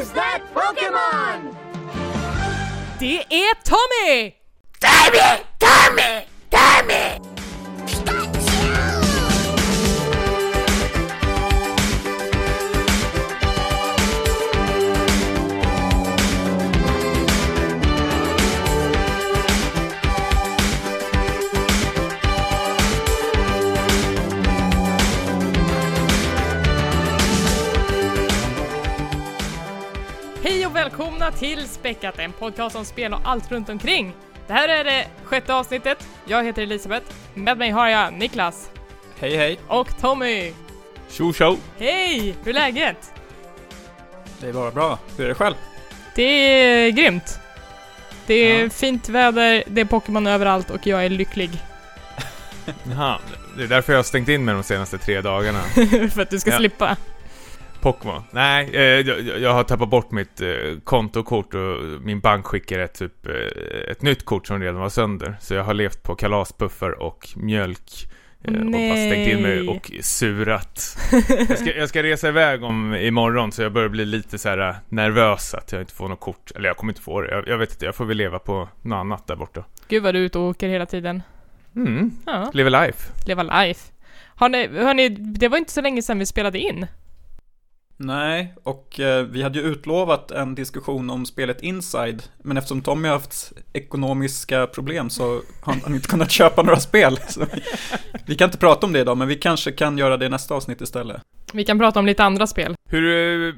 Who's that Pokémon? Det är Tommy! Tommy! Tommy! Tommy! Välkomna till Späckat, en podcast om spel och allt runt omkring. Det här är det sjätte avsnittet. Jag heter Elisabeth. Med mig har jag Niklas Hej hej! och Tommy. Tjo tjo! Hej! Hur är läget? Det är bara bra. Hur är det själv? Det är grymt. Det är Ja. fint väder, det är Pokémon överallt och jag är lycklig. Jaha, det är därför jag har stängt in mig de senaste tre dagarna. för att du ska Ja. slippa. Pokémon. Nej, eh, jag, jag har tappat bort mitt eh, kontokort och min bank skickar ett, typ, eh, ett nytt kort som redan var sönder. Så jag har levt på kalaspuffar och mjölk. Eh, och bara stängt in mig och surat. Jag ska, jag ska resa iväg om imorgon så jag börjar bli lite så här nervös att jag inte får något kort. Eller jag kommer inte få det. Jag, jag vet inte, jag får väl leva på något annat där borta. Gud vad du är ute och åker hela tiden. Mm, Ja, live life. leva life. Har ni, hörni, det var inte så länge sedan vi spelade in. Nej, och eh, vi hade ju utlovat en diskussion om spelet Inside, men eftersom Tommy har haft ekonomiska problem så har han inte kunnat köpa några spel. Så vi, vi kan inte prata om det idag, men vi kanske kan göra det i nästa avsnitt istället. Vi kan prata om lite andra spel. Hur eh,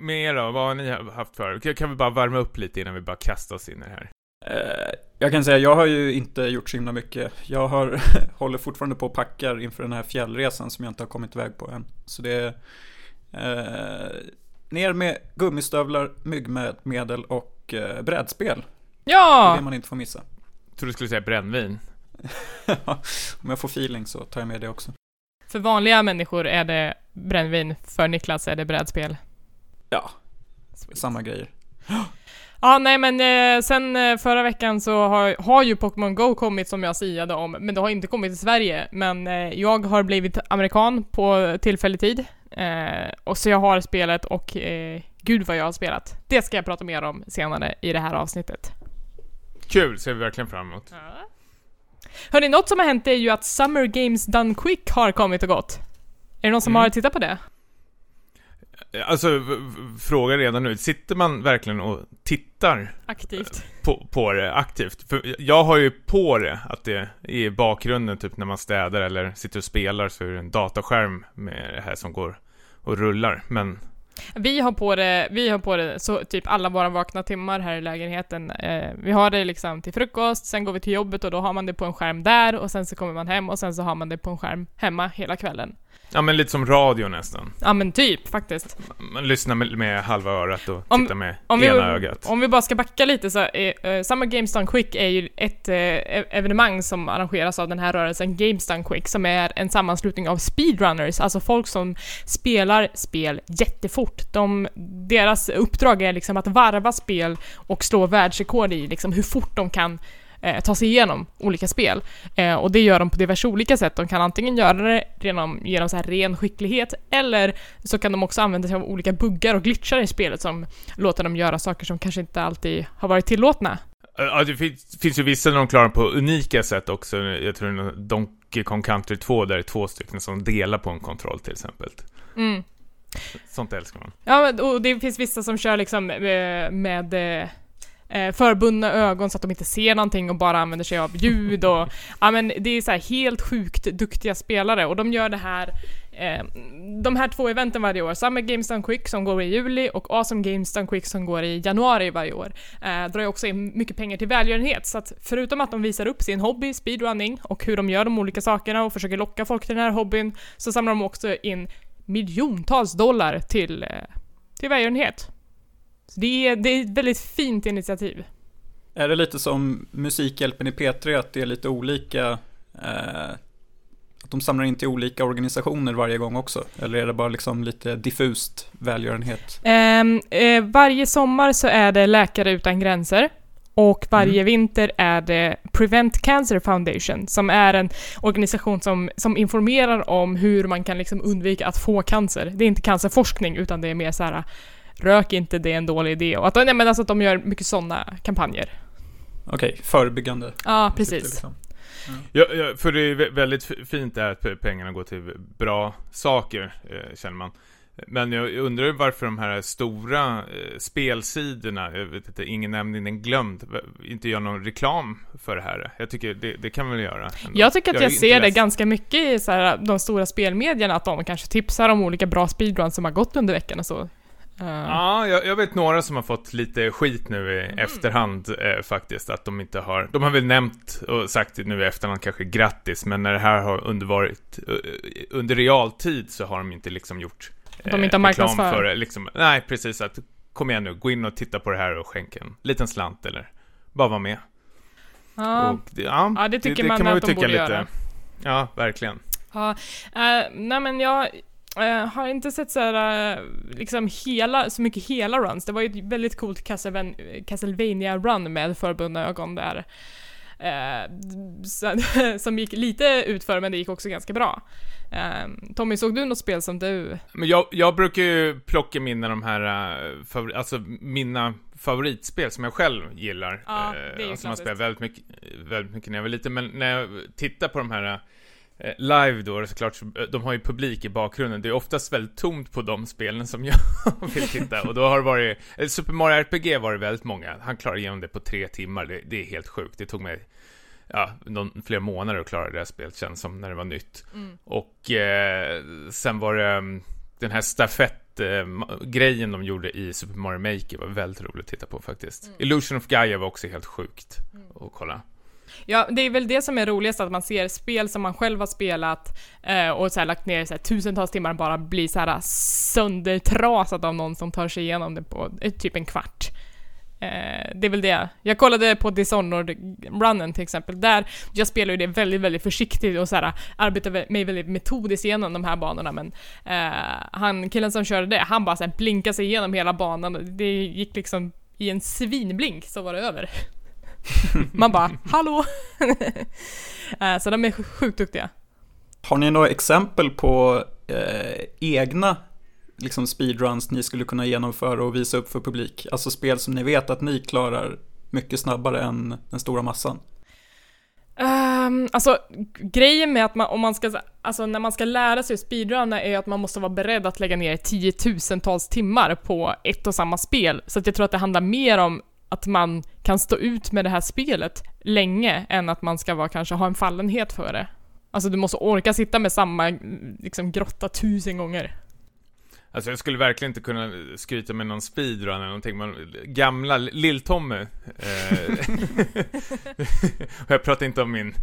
med er då? Vad har ni haft för? Kan- vi bara värma upp lite innan vi bara kastar oss in i det här? Eh, jag kan säga, jag har ju inte gjort så himla mycket. Jag har, håller fortfarande på och packar inför den här fjällresan som jag inte har kommit iväg på än. Så det är ner med gummistövlar, myggmedel och eh, brädspel. Det är Ja! det man inte får missa. Jag tror du skulle säga brännvin. Om jag får feeling så tar jag med det också. För vanliga människor är det brännvin, för Niklas är det brädspel. Ja, samma grejer. Ja, nej men eh, sen eh, förra veckan så har, har ju Pokémon Go kommit som jag siade om, men det har inte kommit till Sverige. Men eh, jag har blivit amerikan på tillfällig tid. Eh, och så jag har spelet och eh, gud vad jag har spelat. Det ska jag prata mer om senare i det här avsnittet. Kul, ser vi verkligen fram emot. Hörni, något som har hänt är ju att Summer Games Done Quick har kommit och gått. Är det någon som Mm. har tittat på det? Alltså, fråga redan nu. Sitter man verkligen och tittar Aktivt. på, på det aktivt? För jag har ju på det att det i bakgrunden, typ när man städar eller sitter och spelar, så är det en dataskärm med det här som går och rullar. Men Vi har på det, vi har på det så typ alla våra vakna timmar här i lägenheten. Eh, vi har det liksom till frukost, sen går vi till jobbet och då har man det på en skärm där och sen så kommer man hem och sen så har man det på en skärm hemma hela kvällen. Ja men lite som radio nästan. Ja men typ faktiskt. Man lyssnar med, med halva örat och Om- tittar med Om vi, ena ögat. om vi bara ska backa lite så, eh, eh, Summer Games Done Quick är ju ett e- evenemang som arrangeras av den här rörelsen Games Done Quick som är en sammanslutning av speedrunners, alltså folk som spelar spel jättefort. De, deras uppdrag är liksom att varva spel och slå världsrekord i liksom hur fort de kan eh, ta sig igenom olika spel. Eh, och det gör de på diverse olika sätt. De kan antingen göra det genom, genom så här ren skicklighet, eller så kan de också använda sig av olika buggar och glitchar i spelet som låter dem göra saker som kanske inte alltid har varit tillåtna. Ja, det finns, finns ju vissa där de klarar på unika sätt också. Jag tror Donkey Kong Country 2 där det är två stycken som delar på en kontroll till exempel. Mm. Sånt älskar man. Ja, och det finns vissa som kör liksom eh, med eh, förbundna ögon så att de inte ser någonting och bara använder sig av ljud och ja men det är så här helt sjukt duktiga spelare och de gör det här eh, de här två eventen varje år, Summer Games Done Quick som går i juli och Awesome Games Done Quick som går i januari varje år, eh, drar ju också in mycket pengar till välgörenhet. Så att förutom att de visar upp sin hobby, speedrunning, och hur de gör de olika sakerna och försöker locka folk till den här hobbyn, så samlar de också in miljontals dollar till, eh, till välgörenhet. Så det är, det är ett väldigt fint initiativ. Är det lite som Musikhjälpen i P3, att det är lite olika, eh, att de samlar in till olika organisationer varje gång också? Eller är det bara liksom lite diffust välgörenhet? Ehm, eh, varje sommar så är det Läkare Utan Gränser. Och varje vinter är det Prevent Cancer Foundation, som är en organisation som, som informerar om hur man kan liksom undvika att få cancer. Det är inte cancerforskning, utan det är mer så här rök inte, det är en dålig idé. Och att, nej, men alltså att de gör mycket sådana kampanjer. Okej, förebyggande. Ja, syfte, precis. liksom. Ja, ja, för det är vä- väldigt fint där att pe- pengarna går till bra saker, eh, känner man. Men jag undrar varför de här stora eh, spelsidorna, jag vet inte, ingen nämnd, ingen glömd, inte gör någon reklam för det här. Jag tycker det, det kan man väl göra. ändå. Jag tycker att jag inte ser det ledsen. ganska mycket i så här, de stora spelmedierna, att de kanske tipsar om olika bra speedruns som har gått under veckan och så. Eh, Ja, jag, jag vet några som har fått lite skit nu i Mm. efterhand eh, faktiskt, att de inte har, de har väl nämnt och sagt nu i efterhand kanske grattis, men när det här har under varit, eh, under realtid så har de inte liksom gjort De inte har reklam för det, liksom, nej precis, att kom igen nu, gå in och titta på det här och skänk en liten slant eller bara vara med. ja. Och det, ja, Ja, det tycker det, man kan man att de borde lite. göra. Ja, verkligen. Ja, eh, nej men jag eh, har inte sett så här, eh, liksom hela, så mycket hela runs. Det var ju ett väldigt coolt Castlevania- Castlevania-run med förbundna ögon där. Så, som gick lite utför men det gick också ganska bra. Eh, Tommy, såg du något spel som du... Men jag, jag brukar ju plocka mina de här, uh, favori, alltså mina favoritspel som jag själv gillar. Ja, det är ju alltså man spelar väldigt mycket, väldigt mycket när jag var liten, men när jag tittar på de här live då, såklart, så- de har ju publik i bakgrunden. Det är oftast väldigt tomt på de spelen som jag vill titta. Och då har det varit, eh, Super Mario RPG var det väldigt många. Han klarade igenom det på tre timmar. Det, det är helt sjukt. Det tog mig ja, någon, flera månader att klara det här spelet, känns som, när det var nytt. Och eh, sen var det mm, den här stafett-grejen de gjorde i Super Mario Maker var väldigt roligt att titta på faktiskt. Illusion of Gaia var också helt sjukt att kolla. Ja, det är väl det som är roligast, att man ser spel som man själv har spelat eh, och så här, lagt ner så här, tusentals timmar bara bli så här söndertrasat av någon som tar sig igenom det på eh, typ en kvart. Eh, det är väl det. Jag kollade på Dishonored-runnen till exempel, där jag spelar ju det väldigt, väldigt försiktigt och så här, arbetar mig väldigt metodiskt igenom de här banorna, men eh, han, killen som körde det, han bara så här, blinkade sig igenom hela banan och det gick liksom i en svinblink så var det över. Man bara, hallå? Eh, så de är sjukt duktiga. Har ni några exempel på eh, egna liksom speedruns ni skulle kunna genomföra och visa upp för publik? Alltså spel som ni vet att ni klarar mycket snabbare än den stora massan. Um, alltså, grejen med att man, om man ska, alltså när man ska lära sig speedrunna är att man måste vara beredd att lägga ner tiotusentals timmar på ett och samma spel. Så jag tror att det handlar mer om att man kan stå ut med det här spelet länge än att man ska vara, kanske ha en fallenhet för det. Alltså du måste orka sitta med samma liksom, grotta tusen gånger. Alltså jag skulle verkligen inte kunna skryta med någon speedrun eller någonting, men gamla Lill-Tommy eh, och jag pratar inte om min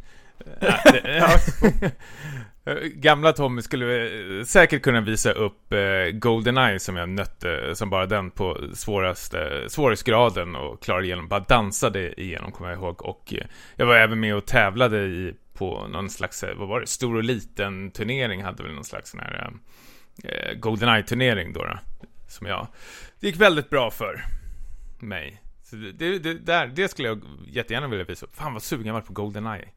äh, det, Eh, gamla Tommy skulle eh, säkert kunna visa upp eh, Goldeneye som jag nötte som bara den på svåraste svårighetsgraden och klarade igenom, bara dansade igenom kommer jag ihåg och jag var även med och tävlade i på någon slags, vad var det, stor och liten turnering hade väl någon slags sån här eh, Goldeneye-turnering då, då som jag, det gick väldigt bra för mig. Så det, det, det, där, det skulle jag jättegärna vilja visa upp. Fan vad sugen jag var på Goldeneye.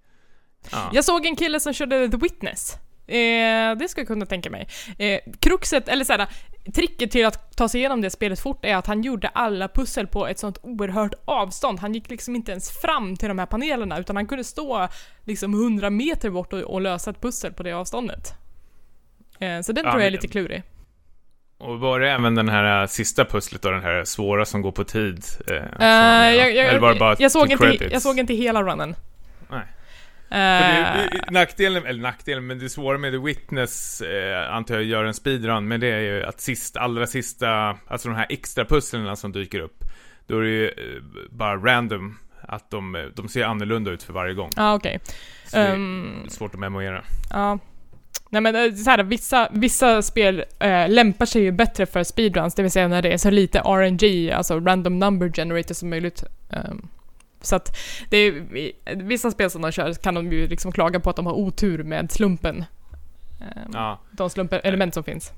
Ja. Jag såg en kille som körde The Witness. Eh, det skulle jag kunna tänka mig. Eh, kruxet, eller såhär, tricket till att ta sig igenom det spelet fort är att han gjorde alla pussel på ett sånt oerhört avstånd. Han gick liksom inte ens fram till de här panelerna utan han kunde stå liksom 100 meter bort och, och lösa ett pussel på det avståndet. Eh, så den Ja, tror jag är lite klurig. Och var det även den här äh, sista pusslet då, den här svåra som går på tid? Eh, som, Eh, ja. jag, jag, Eller var det bara jag, såg inte, jag såg inte hela runnen. Nej. Eh, det, det, nackdelen, eller nackdelen, men det svåra med The Witness, eh, antar jag, gör en speedrun, men det är ju att sist, allra sista, alltså de här extra pusslen som dyker upp, då är det ju eh, bara random, att de, eh, de ser annorlunda ut för varje gång. Ja, okej. Så det är Ehm, svårt att memorera. Ja. Nej men eh, så här, vissa, vissa spel eh, lämpar sig ju bättre för speedruns, det vill säga när det är så lite RNG, alltså random number generator som möjligt. Ehm, så att det är, vissa spel som de kör kan de ju liksom klaga på att de har otur med slumpen. Ehm, Ja. De slumpelement som finns.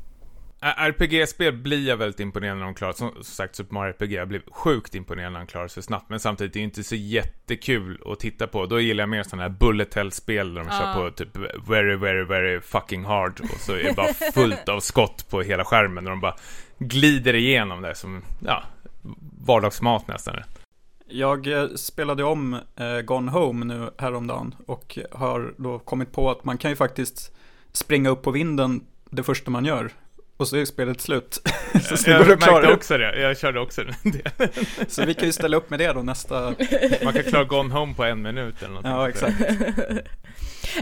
RPG-spel blir jag väldigt imponerad när de klarar, som, sagt Super Mario RPG, jag blev sjukt imponerad när de klarar sig snabbt, men samtidigt är det inte så jättekul att titta på. Då gillar jag mer sådana här bullet hell-spel där de Ah. kör på typ very, very, very fucking hard och så är det bara fullt av skott på hela skärmen och de bara glider igenom det som, ja, vardagsmat nästan. Jag eh, spelade om eh, Gone Home nu häromdagen och har då kommit på att man kan ju faktiskt springa upp på vinden det första man gör. Och så är spelet slut. så jag märkte också det, jag körde också det. Så vi kan ju ställa upp med det då nästa. Man kan klara Gone Home på en minut eller någonting. Ja, exakt.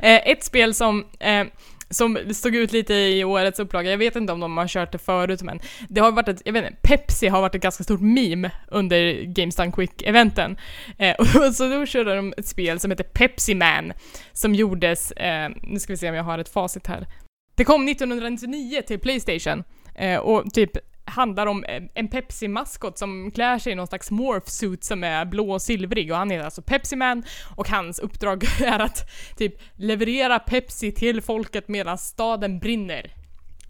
Eh, ett spel som, eh, som stod ut lite i årets upplaga, jag vet inte om de har kört det förut men det har varit ett, jag vet inte, Pepsi har varit ett ganska stort meme under Games Done Quick-eventen. Eh, och så då körde de ett spel som heter Pepsi Man, som gjordes, eh, nu ska vi se om jag har ett facit här. Det kom 1999 till Playstation, eh, och typ handlar om en- Pepsi-maskot som klär sig i någon slags morphsuit som är blå och silvrig och han är alltså Pepsi Man och hans uppdrag är att typ leverera Pepsi till folket medan staden brinner.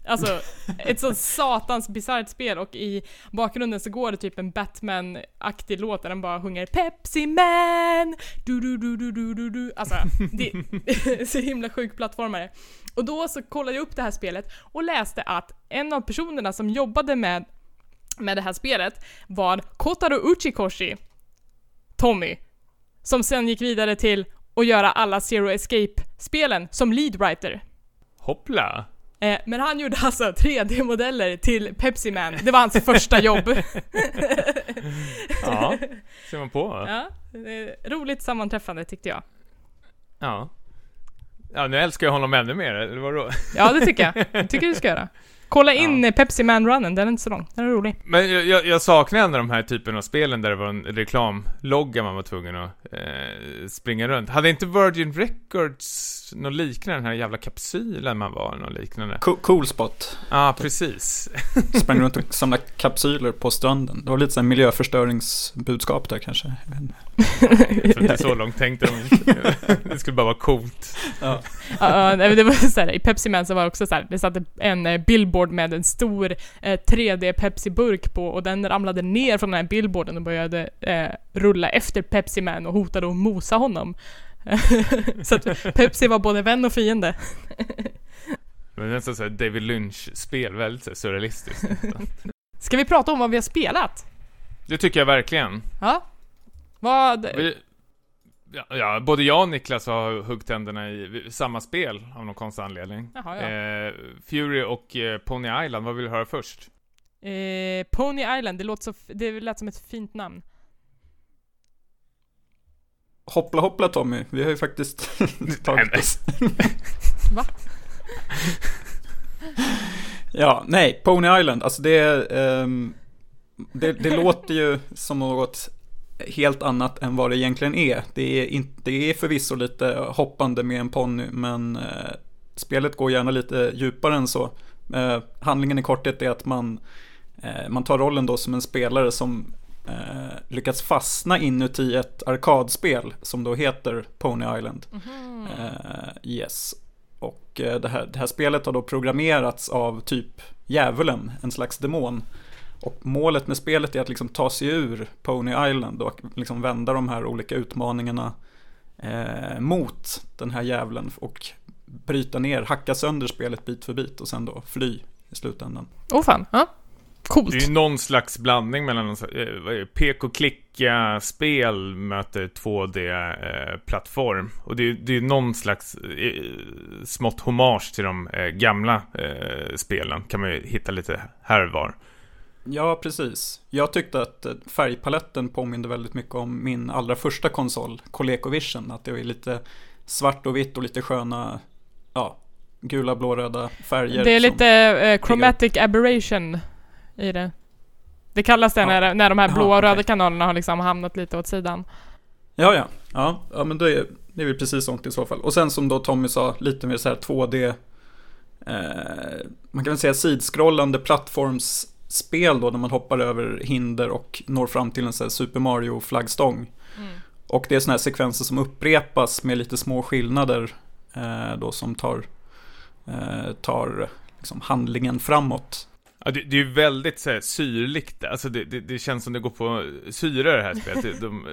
Alltså, ett så satans bisarrt spel och i bakgrunden så går det typ en Batman-aktig låt där den bara sjunger Pepsi Man! Du, du, du, du, du, du, du. Alltså, det är så himla sjuk plattformare. Och då så kollade jag upp det här spelet och läste att en av personerna som jobbade med, med det här spelet var Kotaro Uchikoshi, Tommy, som sen gick vidare till att göra alla Zero Escape-spelen som leadwriter. Hoppla! Eh, men han gjorde alltså 3D-modeller till Pepsi Man. Det var hans första jobb. Ja, ser man på. ja, roligt sammanträffande tyckte jag. Ja. Ja, nu älskar jag honom ännu mer, eller vadå? Ja, det tycker jag. Jag tycker du ska göra. Kolla in eh, Pepsi Man-runnen, den är inte så lång. Den är rolig. Men jag, jag, jag saknar ändå de här typen av spelen där det var en reklamlogga man var tvungen att eh, springa runt. Hade inte Virgin Records något liknande, den här jävla kapsylen man var, något liknande? Co- Cool spot. Ja, ah, precis. Sprang runt och samlade kapsyler på stranden. Det var lite så här miljöförstöringsbudskap där kanske. Jag tror inte så långt tänkte de inte. Det skulle bara vara coolt. Ja. Ja, nej, men det var så här, i Pepsi Man så var det också så här, det satt en eh, billboard med en stor eh, 3D Pepsi-burk på och den ramlade ner från den här billboarden och började eh, rulla efter Pepsi Man och hotade att mosa honom. så att Pepsi var både vän och fiende. Men nästan såhär David Lynch-spel, väldigt surrealistiskt. Ska vi prata om vad vi har spelat? Det tycker jag verkligen. Ja? Vad... Vi, ja, ja, både jag och Niklas har huggtänderna i samma spel av någon konstig anledning. Jaha, ja. Eh, Fury och eh, Pony Island, vad vill du höra först? Eh, Pony Island, det, låter så, det lät som ett fint namn. Hoppla hoppla Tommy, vi har ju faktiskt tagit oss. Va? Ja, nej, Pony Island, alltså det, ehm, det, det låter ju som något helt annat än vad det egentligen är. Det är, in, det är förvisso lite hoppande med en ponny, men eh, spelet går gärna lite djupare än så. Eh, handlingen i korthet är att man, eh, man tar rollen då som en spelare som eh, lyckats fastna inuti ett arkadspel som då heter Pony Island. Eh, yes. Och eh, det, här, det här spelet har då programmerats av typ djävulen, en slags demon. Och målet med spelet är att liksom ta sig ur Pony Island och liksom vända de här olika utmaningarna eh, mot den här djävulen och bryta ner, hacka sönder spelet bit för bit och sen då fly i slutändan. Åh oh, fan, ja. Coolt. Det är ju någon slags blandning mellan eh, vad är det, pek och klicka spel möter 2D-plattform. och det är, det är någon slags eh, smått hommage till de eh, gamla eh, spelen. Kan man ju hitta lite här var. Ja, precis. Jag tyckte att eh, färgpaletten påminde väldigt mycket om min allra första konsol, ColecoVision. Att det är lite svart och vitt och lite sköna, ja, gula, blå, röda färger. Det är lite eh, chromatic aberration i det. Det kallas det Ja. när, när de här blåa och röda okej. kanalerna har liksom hamnat lite åt sidan. Ja, ja. Ja, ja men det är, det är väl precis sånt i så fall. Och sen som då Tommy sa, lite mer så här 2D, eh, man kan väl säga sidskrollande plattformsspel då, när man hoppar över hinder och når fram till en här Super Mario-flaggstång. Och det är sådana här sekvenser som upprepas med lite små skillnader eh, då som tar, eh, tar liksom handlingen framåt. Ja, det, det är ju väldigt så här, syrligt, alltså det, det, det, känns som det går på syre det här spelet. De, de,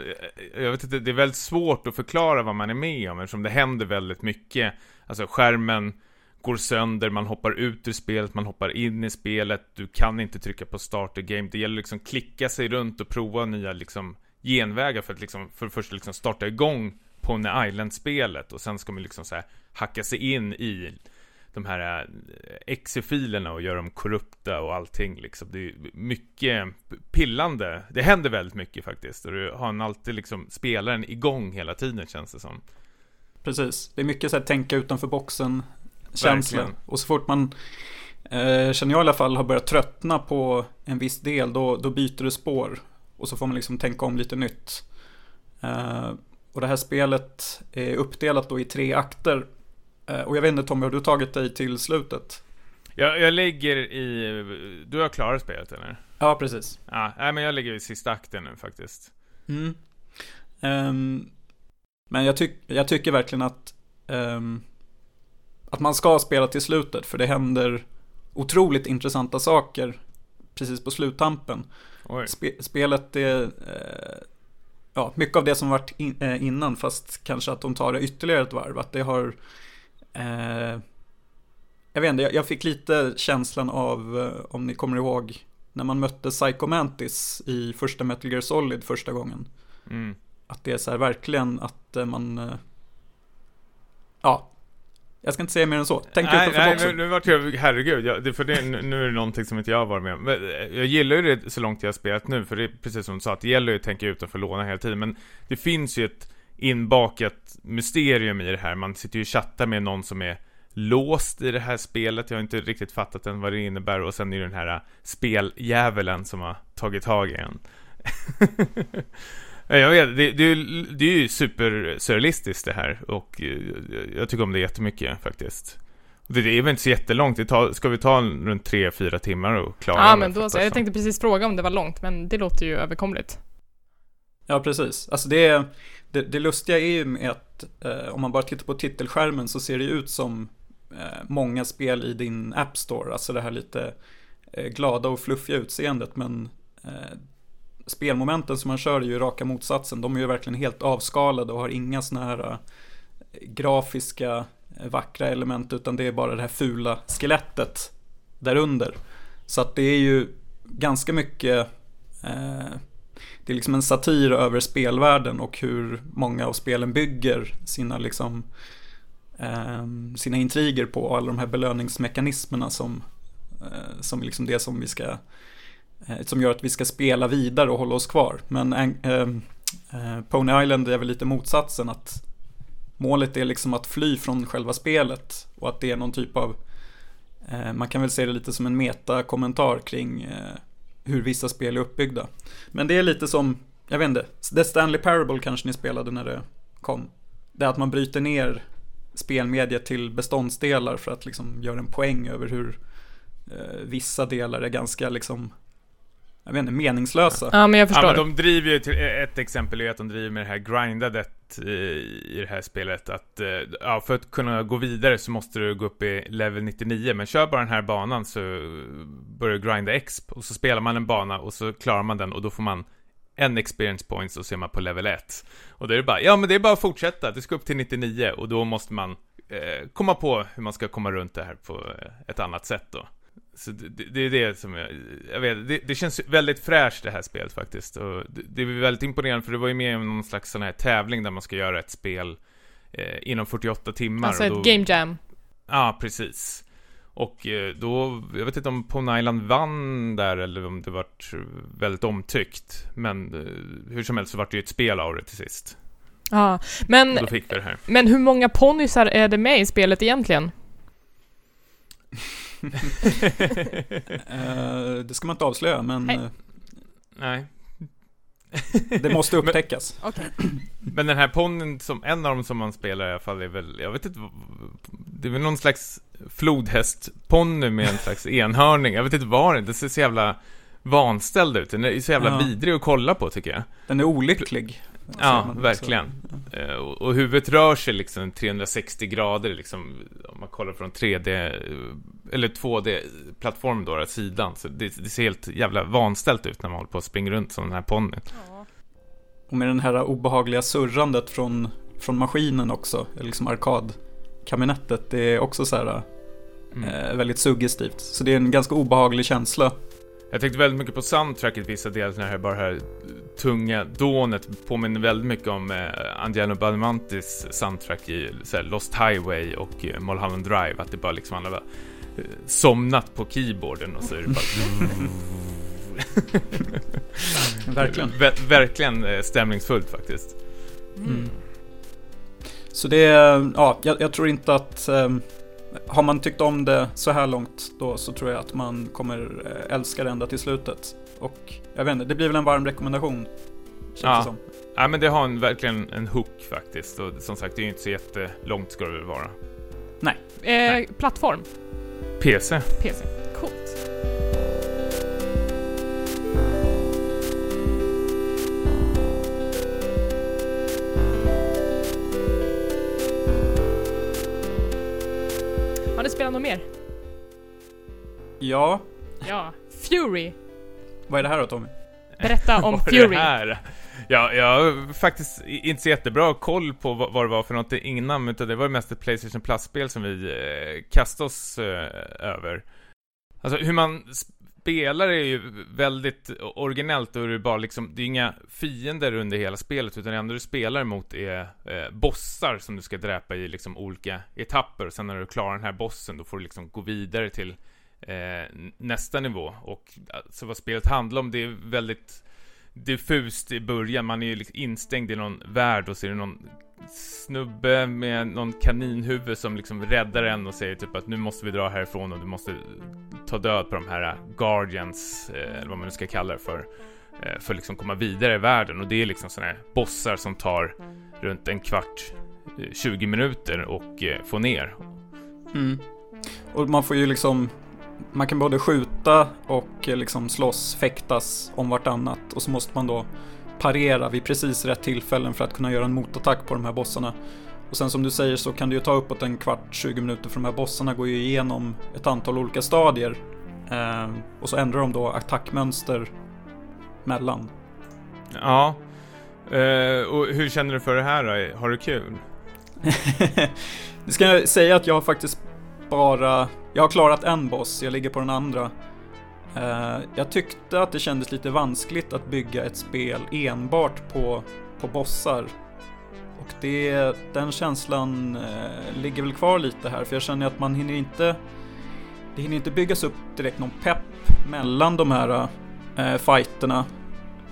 jag vet inte, det är väldigt svårt att förklara vad man är med om eftersom det händer väldigt mycket. Alltså skärmen går sönder, man hoppar ut ur spelet, man hoppar in i spelet, du kan inte trycka på start game. Det gäller liksom klicka sig runt och prova nya liksom genvägar för att liksom, för först liksom starta igång Pony Island-spelet och sen ska man liksom så här hacka sig in i de här eh, exe-filerna och göra dem korrupta och allting liksom. Det är mycket pillande. Det händer väldigt mycket faktiskt. Och du har alltid liksom spelaren igång hela tiden känns det som. Precis. Det är mycket så här tänka utanför boxen känsla. Och så fort man, eh, känner jag i alla fall, har börjat tröttna på en viss del, då, då byter det spår. Och så får man liksom tänka om lite nytt. Eh, och det här spelet är uppdelat då i tre akter och jag vet inte Tommy, har du tagit dig till slutet? Jag, jag ligger i... Du har klarat spelet eller? Ja, precis. Ja, nej, men jag ligger i sista akten nu faktiskt. Mm. Um, men jag, tyck, jag tycker verkligen att um, att man ska spela till slutet för det händer otroligt intressanta saker precis på sluttampen. Spe, spelet är uh, ja, mycket av det som varit in, uh, innan fast kanske att de tar det ytterligare ett varv. Att det har Eh, jag vet inte, jag, fick lite känslan av, eh, om ni kommer ihåg, när man mötte Psycho Mantis i första Metal Gear Solid första gången. Mm. Att det är så här verkligen att eh, man, ja, jag ska inte säga mer än så. Tänk nej, utanför nej, boxen. Nu, nu vart jag, herregud, jag, det, för det, nu är det någonting som inte jag har varit med om. Jag gillar ju det så långt jag har spelat nu, för det är precis som du sa, att det gäller ju att tänka utanför låna hela tiden. Men det finns ju ett inbakat mysterium i det här. Man sitter ju och chattar med någon som är låst i det här spelet. Jag har inte riktigt fattat än vad det innebär. Och sen är det den här speldjävulen som har tagit tag i en. jag vet, det, det, det är ju supersurrealistiskt det här. Och eh, jag tycker om det jättemycket faktiskt. Det, är väl inte så jättelångt, det tar, ska vi ta runt 3-4 timmar och klara Ja men då så, jag tänkte precis fråga om det var långt, men det låter ju överkomligt. Ja precis, alltså det är, det, det lustiga är ju med att eh, om man bara tittar på titelskärmen så ser det ut som eh, många spel i din App Store. Alltså det här lite eh, glada och fluffiga utseendet. Men eh, spelmomenten som man kör är ju raka motsatsen. De är ju verkligen helt avskalade och har inga sådana här eh, grafiska eh, vackra element utan det är bara det här fula skelettet därunder. Så att det är ju ganska mycket eh, det är liksom en satir över spelvärlden och hur många av spelen bygger sina liksom eh, sina intriger på alla de här belöningsmekanismerna som eh, som liksom det som vi ska eh, som gör att vi ska spela vidare och hålla oss kvar. Men eh, ehm, eh, Pony Island är väl lite motsatsen att målet är liksom att fly från själva spelet och att det är någon typ av eh, man kan väl se det lite som en metakommentar kring eh, hur vissa spel är uppbyggda. Men det är lite som, jag vet inte, The Stanley Parable kanske ni spelade när det kom. Det är att man bryter ner spelmediet till beståndsdelar för att liksom göra en poäng över hur eh, vissa delar är ganska liksom jag vet inte, meningslösa. Ja, men jag förstår. Ja, men de driver ju till, ett exempel är att de driver med det här grindadet i, i det här spelet. Att, eh, ja, för att kunna gå vidare så måste du gå upp i level 99. Men kör bara den här banan så börjar du grinda exp. Och så spelar man en bana och så klarar man den och då får man en experience points och så är man på level 1. Och då är det bara, ja men det är bara att fortsätta. Du ska upp till 99 och då måste man eh, komma på hur man ska komma runt det här på eh, ett annat sätt då. Så det, det, är det som jag, jag vet, det, det, känns väldigt fräscht det här spelet faktiskt. Och det, är väldigt imponerande för det var ju med i någon slags sån här tävling där man ska göra ett spel eh, inom 48 timmar. Alltså då, ett game jam. Ja, precis. Och eh, då, jag vet inte om Pony Island vann där eller om det vart väldigt omtyckt. Men eh, hur som helst så vart det ju ett spel av det till sist. Ja, men, det här. men hur många ponnysar är det med i spelet egentligen? uh, det ska man inte avslöja, men... Nej. Uh, Nej. det måste upptäckas. Men, okay. men den här ponnyn, som en av dem som man spelar i alla fall är väl, jag vet inte, det är väl någon slags flodhästponny med en slags enhörning. Jag vet inte vad det är, det ser så jävla vanställd ut. Den är så jävla ja. vidrig att kolla på tycker jag. Den är olycklig. Säger Ja, verkligen. Eh, Och, och huvudet rör sig liksom 360 grader liksom, om man kollar från 3D, eh, eller 2D-plattform då, sidan. Så det, det ser helt jävla vanställt ut när man håller på att springa runt som den här ponnyn. Och med den här obehagliga surrandet från, från maskinen också, eller liksom arkadkabinettet, det är också så här Mm. eh, väldigt suggestivt. Så det är en ganska obehaglig känsla. Jag tänkte väldigt mycket på soundtracket vissa delar, när här bara här tunga dånet påminner väldigt mycket om eh, Angelino Badamantis soundtrack i så här, Lost Highway och eh, Mulholland Drive, att det bara liksom alla bara eh, somnat på keyboarden och så är det bara... Verkligen. Ver- verkligen eh, stämningsfullt faktiskt. Mm. Så det är, ja, jag, jag tror inte att ehm, har man tyckt om det så här långt då så tror jag att man kommer eh, älska det ända till slutet. Och jag vet inte, det blir väl en varm rekommendation. Ja. det som. Ja men det har en, verkligen en hook faktiskt och som sagt det är ju inte så jättelångt ska det väl vara. Eh, plattform, PC. PC. Coolt. Spelat något mer? Ja, Ja. Fury. vad är det här då Tommy? Berätta om Vad är Fury. det här? Ja, jag har faktiskt inte så jättebra koll på vad, vad det var för något innan, utan det var mest ett Playstation Plus-spel som vi eh, kastade oss eh, över. Alltså hur man spelar är ju väldigt originellt och det är bara liksom, det är inga fiender under hela spelet, utan det enda du spelar mot är eh, bossar som du ska dräpa i liksom olika etapper. Och sen när du klarar den här bossen, då får du liksom gå vidare till eh, nästa nivå. Och alltså vad spelet handlar om, det är väldigt diffust i början. Man är ju liksom instängd i någon värld och så är det någon snubbe med någon kaninhuvud som liksom räddar en och säger typ att nu måste vi dra härifrån och du måste ta död på de här äh, Guardians, äh, eller vad man nu ska kalla det för, äh, för att liksom komma vidare i världen. Och det är liksom sådana här bossar som tar runt en kvart, eh, 20 minuter och eh, få ner. Mm. Och man får ju liksom, man kan både skjuta och eh, liksom slåss, fäktas om vartannat. Och så måste man då parera vid precis rätt tillfällen för att kunna göra en motattack på de här bossarna. Och sen som du säger så kan det ju ta uppåt en kvart, 20 minuter för de här bossarna går ju igenom ett antal olika stadier. Eh, och så ändrar de då attackmönster mellan. Ja. Eh, och hur känner du för det här då? Har du kul? det ska jag säga att jag har faktiskt bara, jag har klarat en boss, jag ligger på den andra. Eh, jag tyckte att det kändes lite vanskligt att bygga ett spel enbart på, på bossar. Och det, den känslan eh, ligger väl kvar lite här, för jag känner att man hinner inte, det hinner inte byggas upp direkt någon pepp mellan de här eh, fighterna.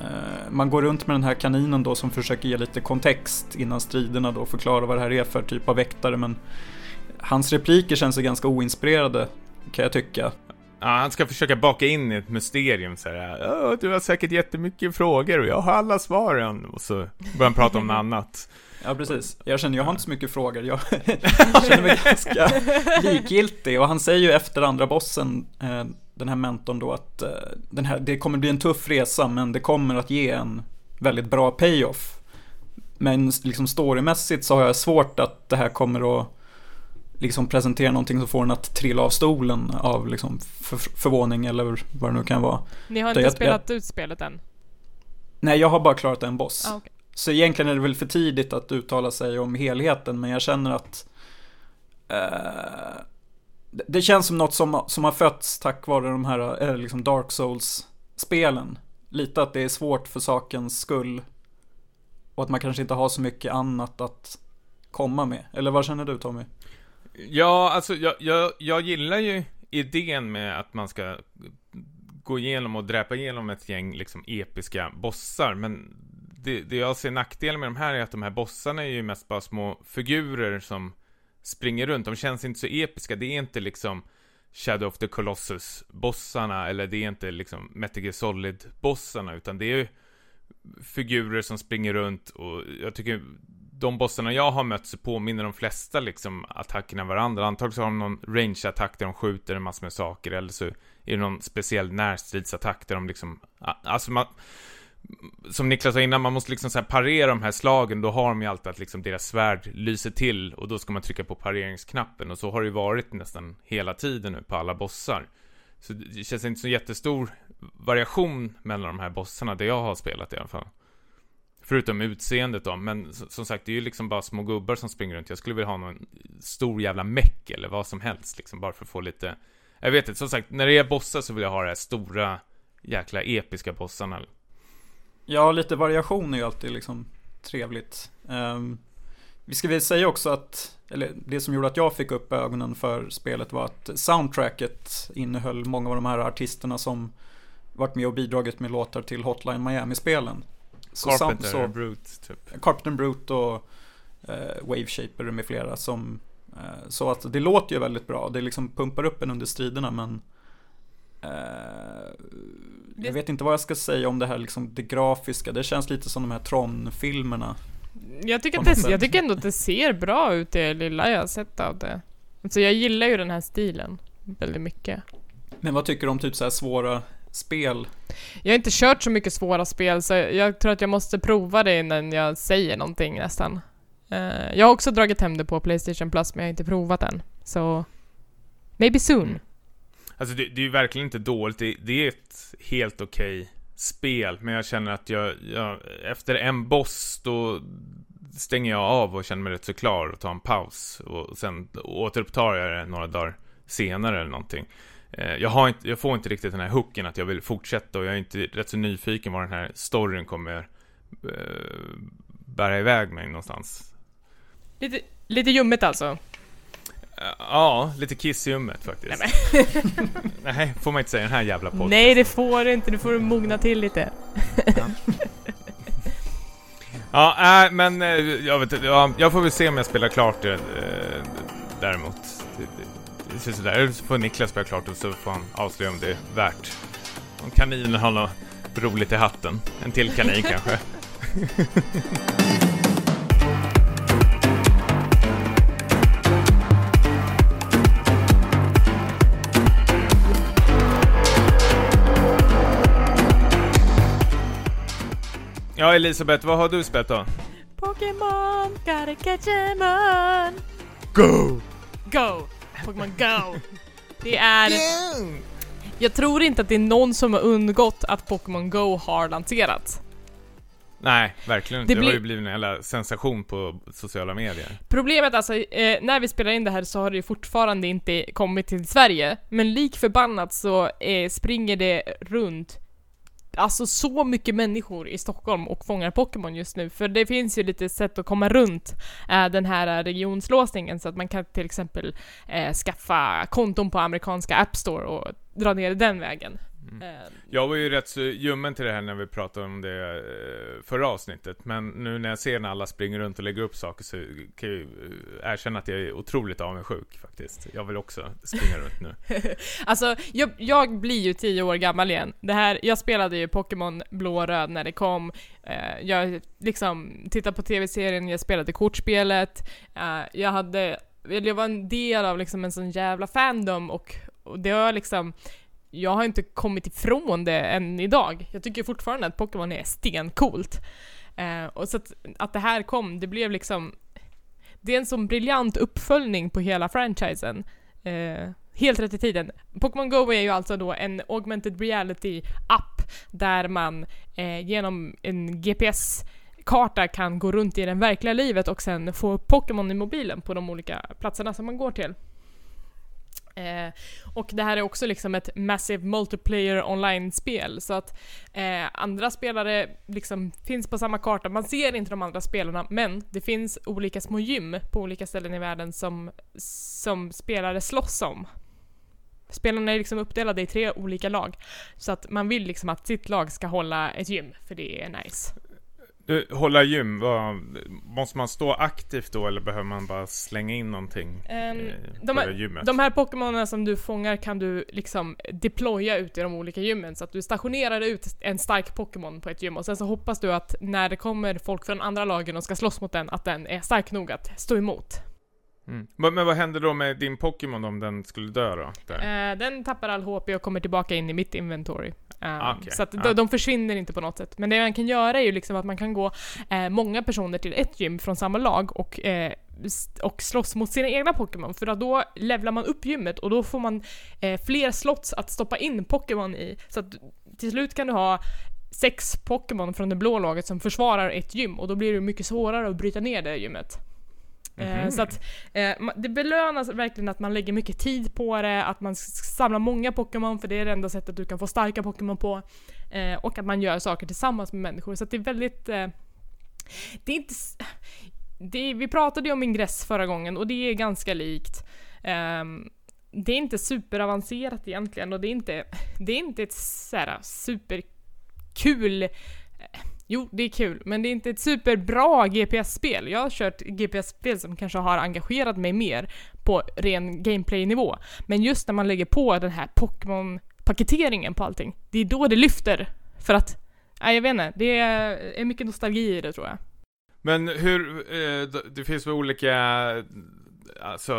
Eh, man går runt med den här kaninen då som försöker ge lite kontext innan striderna då, förklara vad det här är för typ av väktare, men hans repliker känns ju ganska oinspirerade, kan jag tycka. Ja, han ska försöka baka in i ett mysterium så här. "Ja, Du har säkert jättemycket frågor och jag har alla svaren. Och så börjar han prata om något annat. Ja, precis. Jag känner, jag har inte så mycket frågor. Jag känner mig ganska likgiltig. Och han säger ju efter andra bossen, eh, den här mentorn då, att eh, den här, det kommer bli en tuff resa, men det kommer att ge en väldigt bra payoff. Men liksom storymässigt så har jag svårt att det här kommer att liksom presentera någonting som får en att trilla av stolen av liksom för, förvåning eller vad det nu kan vara. Ni har inte jag- spelat ut spelet än? Nej, jag har bara klarat en boss. Ah, okej. Så egentligen är det väl för tidigt att uttala sig om helheten, men jag känner att eh, det- det känns som något som, som har fötts tack vare de här eh, liksom Dark Souls-spelen. Lite att det är svårt för sakens skull. Och att man kanske inte har så mycket annat att komma med. Eller vad känner du Tommy? Ja, alltså jag, jag, jag gillar ju idén med att man ska gå igenom och dräpa igenom ett gäng liksom episka bossar, men det, det jag ser nackdelen med de här är att de här bossarna är ju mest bara små figurer som springer runt. De känns inte så episka. Det är inte liksom Shadow of the Colossus-bossarna eller det är inte liksom Metal Gear Solid-bossarna, utan det är ju figurer som springer runt och jag tycker de bossarna jag har mött så påminner de flesta liksom attackerna varandra. Antagligen så har de någon range-attack där de skjuter en massa med saker eller så är det någon speciell närstridsattack där de liksom, alltså man, som Niklas sa innan, man måste liksom så här parera de här slagen, då har de ju alltid att liksom deras svärd lyser till och då ska man trycka på pareringsknappen och så har det ju varit nästan hela tiden nu på alla bossar. Så det känns inte så jättestor variation mellan de här bossarna, det jag har spelat i alla fall. Förutom utseendet då, men som sagt det är ju liksom bara små gubbar som springer runt. Jag skulle vilja ha någon stor jävla meck eller vad som helst liksom, bara för att få lite... Jag vet inte, som sagt, när det är bossar så vill jag ha det här stora jäkla episka bossarna. Ja, lite variation är ju alltid liksom trevligt. Um, vi ska väl säga också att, eller det som gjorde att jag fick upp ögonen för spelet var att soundtracket innehöll många av de här artisterna som varit med och bidragit med låtar till Hotline Miami-spelen. Carpenter så, Brute, typ. Carpenter Brute och eh, Wave Shaper med flera som eh, Så att det låter ju väldigt bra, det liksom pumpar upp en under striderna men eh, Jag vet inte vad jag ska säga om det här liksom det grafiska, det känns lite som de här Tron-filmerna jag tycker, att det, jag tycker ändå att det ser bra ut det lilla jag har sett av det. Alltså jag gillar ju den här stilen väldigt mycket. Men vad tycker du om typ så här svåra spel? Jag har inte kört så mycket svåra spel så jag tror att jag måste prova det innan jag säger någonting nästan. Uh, jag har också dragit hem det på Playstation Plus men jag har inte provat den. Så... Maybe soon. Mm. Alltså det, det, är ju verkligen inte dåligt. Det, det är ett helt okej okay spel. Men jag känner att jag, jag, efter en boss då stänger jag av och känner mig rätt så klar och tar en paus. Och sen återupptar jag det några dagar senare eller någonting. Eh, jag, har inte, jag får inte riktigt den här hooken att jag vill fortsätta och jag är inte rätt så nyfiken vad den här storyn kommer eh, bära iväg mig någonstans. Lite, lite ljummet alltså? Ja, lite kiss i ljummet faktiskt. Nej, Nej, får man inte säga den här jävla podden. Nej, det får du inte. Nu får du mogna till lite. ja, ja äh, men jag vet inte. Ja, jag får väl se om jag spelar klart det däremot. Ser sådär. Så får Niklas spela klart och så får han avslöja om det är värt. Om kaninen har något roligt i hatten. En till kanin kanske. Ja, Elisabeth, vad har du spelat då? Pokémon, gotta catch em on. Go! Go! Pokémon Go! Det är... Jag tror inte att det är någon som har undgått att Pokémon Go har lanserats. Nej, verkligen inte. Det, det har ju blivit en jävla sensation på sociala medier. Problemet alltså, eh, när vi spelar in det här så har det ju fortfarande inte kommit till Sverige. Men lik förbannat så eh, springer det runt alltså så mycket människor i Stockholm och fångar Pokémon just nu. För det finns ju lite sätt att komma runt äh, den här regionslåsningen så att man kan till exempel äh, skaffa konton på amerikanska App Store och dra ner den vägen. Mm. Eh, jag var ju rätt så ljummen till det här när vi pratade om det eh, förra avsnittet. Men nu när jag ser när alla springer runt och lägger upp saker så kan jag ju eh, erkänna att jag är otroligt avundsjuk faktiskt. Jag vill också springa runt nu. alltså, jag, jag, blir ju tio år gammal igen. Det här, jag spelade ju Pokémon blå och röd när det kom. jag liksom tittade på tv-serien, jag spelade kortspelet. jag hade jag var en del av liksom en sån jävla fandom och, och det har liksom jag har inte kommit ifrån det än idag. Jag tycker fortfarande att Pokémon är stencoolt. Eh, och så att, att det här kom, det blev liksom... Det är en sån briljant uppföljning på hela franchisen. Eh, helt rätt i tiden. Pokémon Go är ju alltså då en augmented reality-app där man eh, genom en GPS karta kan gå runt i det verkliga livet och sen få Pokémon i mobilen på de olika platserna som man går till. Eh, och det här är också liksom ett massive multiplayer online-spel så att eh, andra spelare liksom finns på samma karta. Man ser inte de andra spelarna men det finns olika små gym på olika ställen i världen som, som spelare slåss om. Spelarna är liksom uppdelade i tre olika lag så att man vill liksom att sitt lag ska hålla ett gym för det är nice. Hålla gym, vad, måste man stå aktivt då eller behöver man bara slänga in någonting um, de, här, gymmet? de här Pokémonerna som du fångar kan du liksom deploya ut i de olika gymmen så att du stationerar ut en stark Pokémon på ett gym och sen så hoppas du att när det kommer folk från andra lagen och ska slåss mot den, att den är stark nog att stå emot. Mm. Men, men vad händer då med din Pokémon om den skulle dö då? Uh, den tappar all HP och kommer tillbaka in i mitt inventory. Ah, okej. Så att de, Ja. de försvinner inte på något sätt. Men det man kan göra är ju liksom att man kan gå eh, många personer till ett gym från samma lag och, eh, och slåss mot sina egna Pokémon. För då levlar man upp gymmet och då får man eh, fler slots att stoppa in Pokémon i. Så att till slut kan du ha sex Pokémon från det blå laget som försvarar ett gym och då blir det mycket svårare att bryta ner det gymmet. Mhm. Så att eh, det belönas verkligen att man lägger mycket tid på det, att man samlar många Pokémon för det är det enda sättet du kan få starka Pokémon på. Eh, och att man gör saker tillsammans med människor. Så att det är väldigt... Det är inte... Det vi pratade ju om ingress förra gången och det är ganska likt. Ehm, det är inte superavancerat egentligen och det är inte, det är inte ett såhär superkul Jo, det är kul, men det är inte ett superbra GPS-spel. Jag har kört GPS-spel som kanske har engagerat mig mer på ren gameplay-nivå. Men just när man lägger på den här Pokémon-paketeringen på allting, det är då det lyfter. För att, nej jag vet inte, det är, mycket nostalgi i det tror jag. Men hur, eh, det finns väl olika, alltså,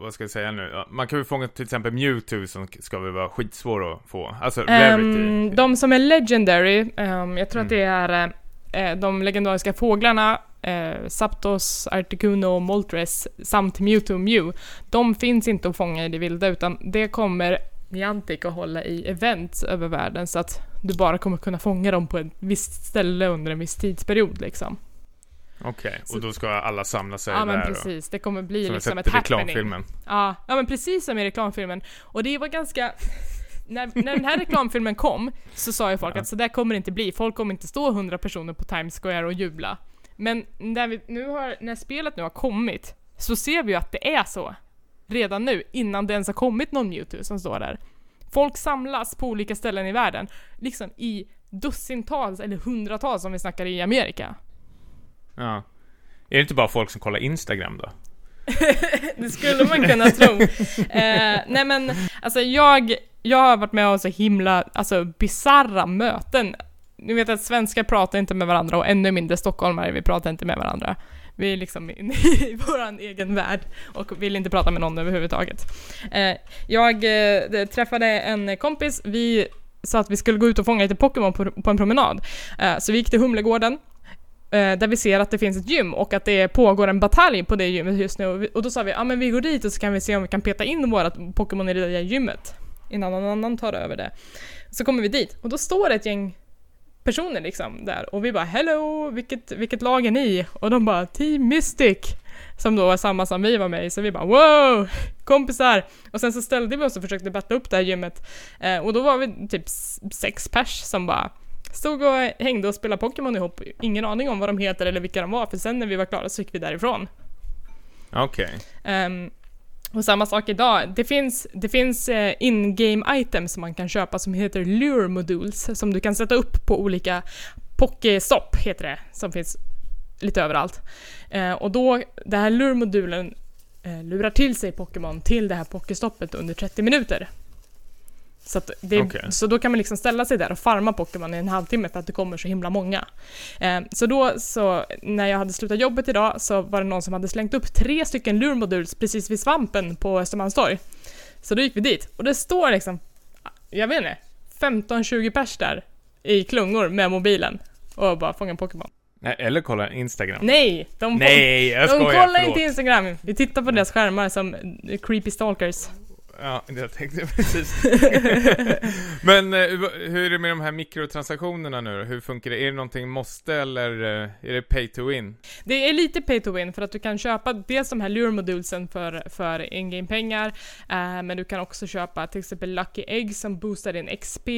vad- ska jag säga nu? Man kan ju fånga till exempel Mewtwo som ska väl vara skitsvår att få. Alltså, rarity. Ehm, de som är legendary, ehm, jag tror att Mm. det är eh, de legendariska fåglarna, eh, Zapdos, Articuno Moltres samt Mewtwo Mew. De finns inte att fånga i det vilda utan det kommer Niantic att hålla i events över världen så att du bara kommer kunna fånga dem på ett visst ställe under en viss tidsperiod liksom. Okej, så- och då ska alla samla sig Ja där men och- precis, det kommer bli Som liksom ett happening. reklamfilmen. Ja, ja men precis som i reklamfilmen. Och det var ganska... När, när den här reklamfilmen kom så sa ju folk Ja. att så där kommer det inte bli. Folk kommer inte stå 100 personer på Times Square och jubla. Men när, vi, nu har, när spelet nu har kommit så ser vi ju att det är så. Redan nu, innan det ens har kommit någon Mewtwo som står där. Folk samlas på olika ställen i världen, liksom i dussintals eller hundratals om vi snackar i Amerika. Ja. Är det inte bara folk som kollar Instagram då? Det skulle man kunna tro. Eh, nej men, alltså jag, jag har varit med om så himla, alltså bisarra möten. Ni vet att svenskar pratar inte med varandra och ännu mindre stockholmare, vi pratar inte med varandra. Vi är liksom inne i våran egen värld och vill inte prata med någon överhuvudtaget. Eh, jag eh, träffade en kompis, vi sa att vi skulle gå ut och fånga lite Pokémon på, på en promenad. Eh, så vi gick till Humlegården, Eh, där vi ser att det finns ett gym och att det pågår en batalj på det gymmet just nu. Och, vi, och då sa vi, ja men vi går dit och så kan vi se om vi kan peta in våra Pokémon i det där gymmet. Innan någon annan tar över det. Så kommer vi dit och då står det ett gäng personer liksom där och vi bara hello, vilket, vilket lag är ni? Och de bara Team Mystic. Som då var samma som vi var med i, så vi bara wow, kompisar! Och sen så ställde vi oss och försökte batta upp det här gymmet. Eh, och då var vi typ sex pers som bara stod och hängde och spelade Pokémon ihop. Ingen aning om vad de heter eller vilka de var, för sen när vi var klara så gick vi därifrån. Okej. Ehm, och samma sak idag. Det finns, det finns eh, in-game items som man kan köpa som heter Lure Modules som du kan sätta upp på olika Pokéstopp heter det, som finns lite överallt. Eh, och då, den här Lure-modulen eh, lurar till sig Pokémon till det här Pokéstoppet under 30 minuter. Så, det, Okej. så då kan man liksom ställa sig där och farma Pokémon i en halvtimme för att det kommer så himla många. Eh, så då, så när jag hade slutat jobbet idag så var det någon som hade slängt upp tre stycken lurmodules precis vid svampen på Östermalmstorg. Så då gick vi dit och det står liksom, jag vet inte, 15-20 pers där i klungor med mobilen och bara fångar Pokémon. Nej, eller kolla Instagram. Nej! De, Nej, jag de skojar, kollar förlåt. inte Instagram. Vi tittar på deras skärmar som creepy stalkers. Ja, det jag tänkte precis. Men eh, hur är det med de här mikrotransaktionerna nu då? Hur funkar det? Är det någonting måste eller eh, är det pay to win? Det är lite pay to win för att du kan köpa dels de här lure-modulesen för, för in-game pengar, eh, men du kan också köpa till exempel Lucky Eggs som boostar din XP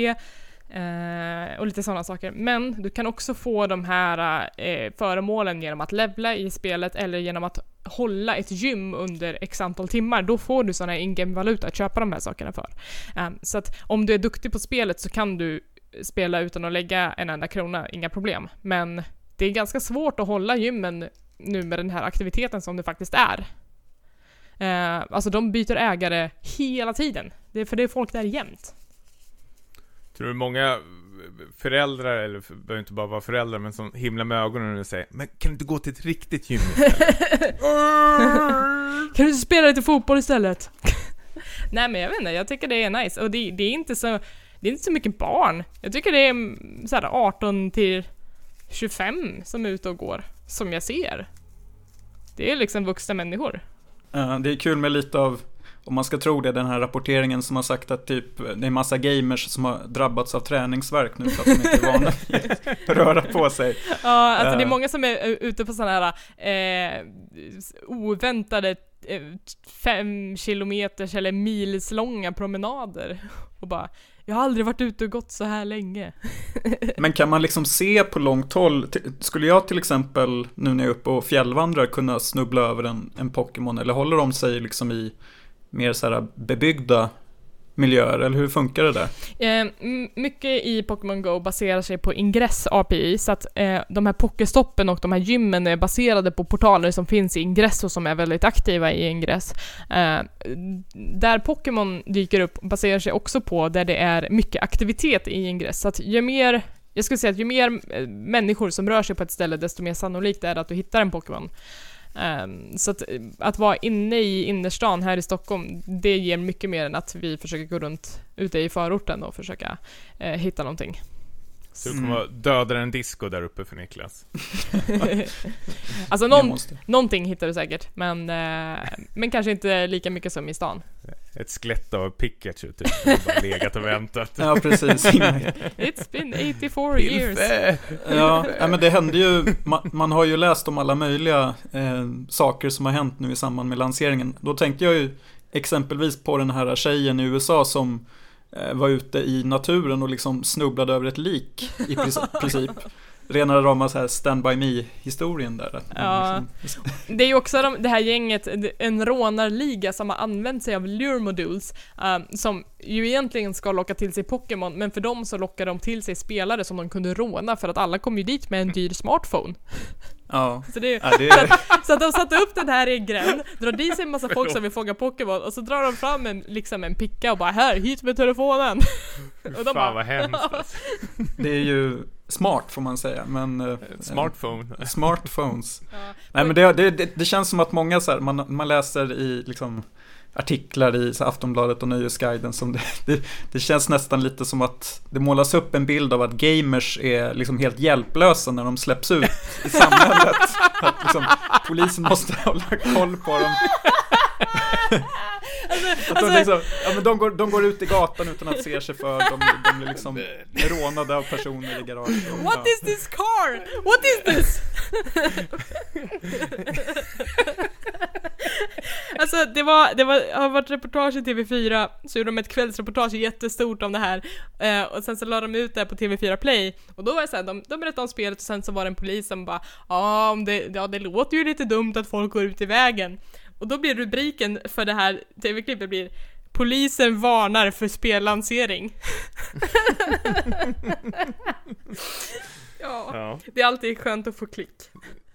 eh, och lite sådana saker. Men du kan också få de här eh, föremålen genom att levla i spelet eller genom att hålla ett gym under x antal timmar. Då får du sådana här in-game valuta att köpa de här sakerna för. Eh, så att om du är duktig på spelet så kan du spela utan att lägga en enda krona, inga problem. Men det är ganska svårt att hålla gymmen nu med den här aktiviteten som det faktiskt är. Eh, alltså de byter ägare hela tiden. Det är för det är folk där jämt. Tror du många föräldrar, eller behöver inte bara vara föräldrar, men som himlar med ögonen och säger Men kan du inte gå till ett riktigt gym istället? Kan du spela lite fotboll istället? Nej men jag vet inte, jag tycker det är nice. Och det, det är inte så... det är inte så mycket barn. Jag tycker det är mm, så här 18 till 25 som är ute och går, som jag ser. Det är liksom vuxna människor. Eh, Det är kul med lite av, om man ska tro det, den här rapporteringen som har sagt att typ det är massa gamers som har drabbats av träningsvärk nu för att de inte är vana vid att röra på sig. Ja, alltså det är Eh. många som är ute på sådana här eh, oväntade eh, fem kilometers eller milslånga promenader och bara jag har aldrig varit ute och gått så här länge. Men kan man liksom se på långt håll, skulle jag till exempel nu när jag är uppe och fjällvandrar kunna snubbla över en, en Pokémon eller håller de sig liksom i mer så här bebyggda miljöer eller hur funkar det där? Eh, mycket i Pokémon Go baserar sig på Ingress API, så att eh, de här Pokéstoppen och de här gymmen är baserade på portaler som finns i Ingress och som är väldigt aktiva i Ingress. Eh, där Pokémon dyker upp baserar sig också på där det är mycket aktivitet i Ingress, så att ju mer jag skulle säga att ju mer eh, människor som rör sig på ett ställe, desto mer sannolikt är det att du hittar en Pokémon. Ehm, så att, att vara inne i innerstan här i Stockholm, det ger mycket mer än att vi försöker gå runt ute i förorten och försöka eh, hitta någonting. Så du kommer mm. döda en disco där uppe för Niklas. alltså någon, någonting hittar du säkert, men, eh, men kanske inte lika mycket som i stan. Ett skelett av Pikachu typ, som bara legat och väntat. Ja, precis. It's been 84 years. Pilfe! Ja, ja, men det hände ju, man, man har ju läst om alla möjliga eh, saker som har hänt nu i samband med lanseringen. Då tänkte jag ju exempelvis på den här tjejen i USA som var ute i naturen och liksom snubblade över ett lik i princip. Rena rama så här stand by me historien där. Ja. liksom, Det är ju också de, det här gänget, en rånarliga som har använt sig av lure modules, eh, som ju egentligen ska locka till sig Pokémon, men för dem så lockar de till sig spelare som de kunde råna för att alla kom ju dit med en dyr smartphone. Ja. Så, det, Ja, det är, så att de satte upp den här i en gränd, drar dit sig en massa folk som vill fånga Pokémon och så drar de fram en, liksom en picka och bara här, hit med telefonen. Och de Fan bara, vad hemskt alltså. det är ju smart får man säga. Men, eh, Smartphone. Smartphones. Ja. Nej men det, det, det, det känns som att många så här, man, man läser i liksom artiklar i så Aftonbladet och Nöjesguiden som det, det, det känns nästan lite som att det målas upp en bild av att gamers är liksom helt hjälplösa när de släpps ut i samhället. Att liksom, polisen måste hålla koll på dem. Att de, liksom, ja, men de, går, de går ut i gatan utan att se sig för, de, de blir liksom rånade av personer i garaget. What is this car? What is this? alltså det var, det var, har varit reportage i TV4, så gjorde de ett kvällsreportage jättestort om det här. Eh, och sen så la de ut det här på TV4 Play. Och då var det så här, de, de berättade om spelet och sen så var det en polis som bara Ja, om det, ja det låter ju lite dumt att folk går ut i vägen. Och då blir rubriken för det här TV-klippet blir Polisen varnar för spellansering. ja. Ja. Det är alltid skönt att få klick.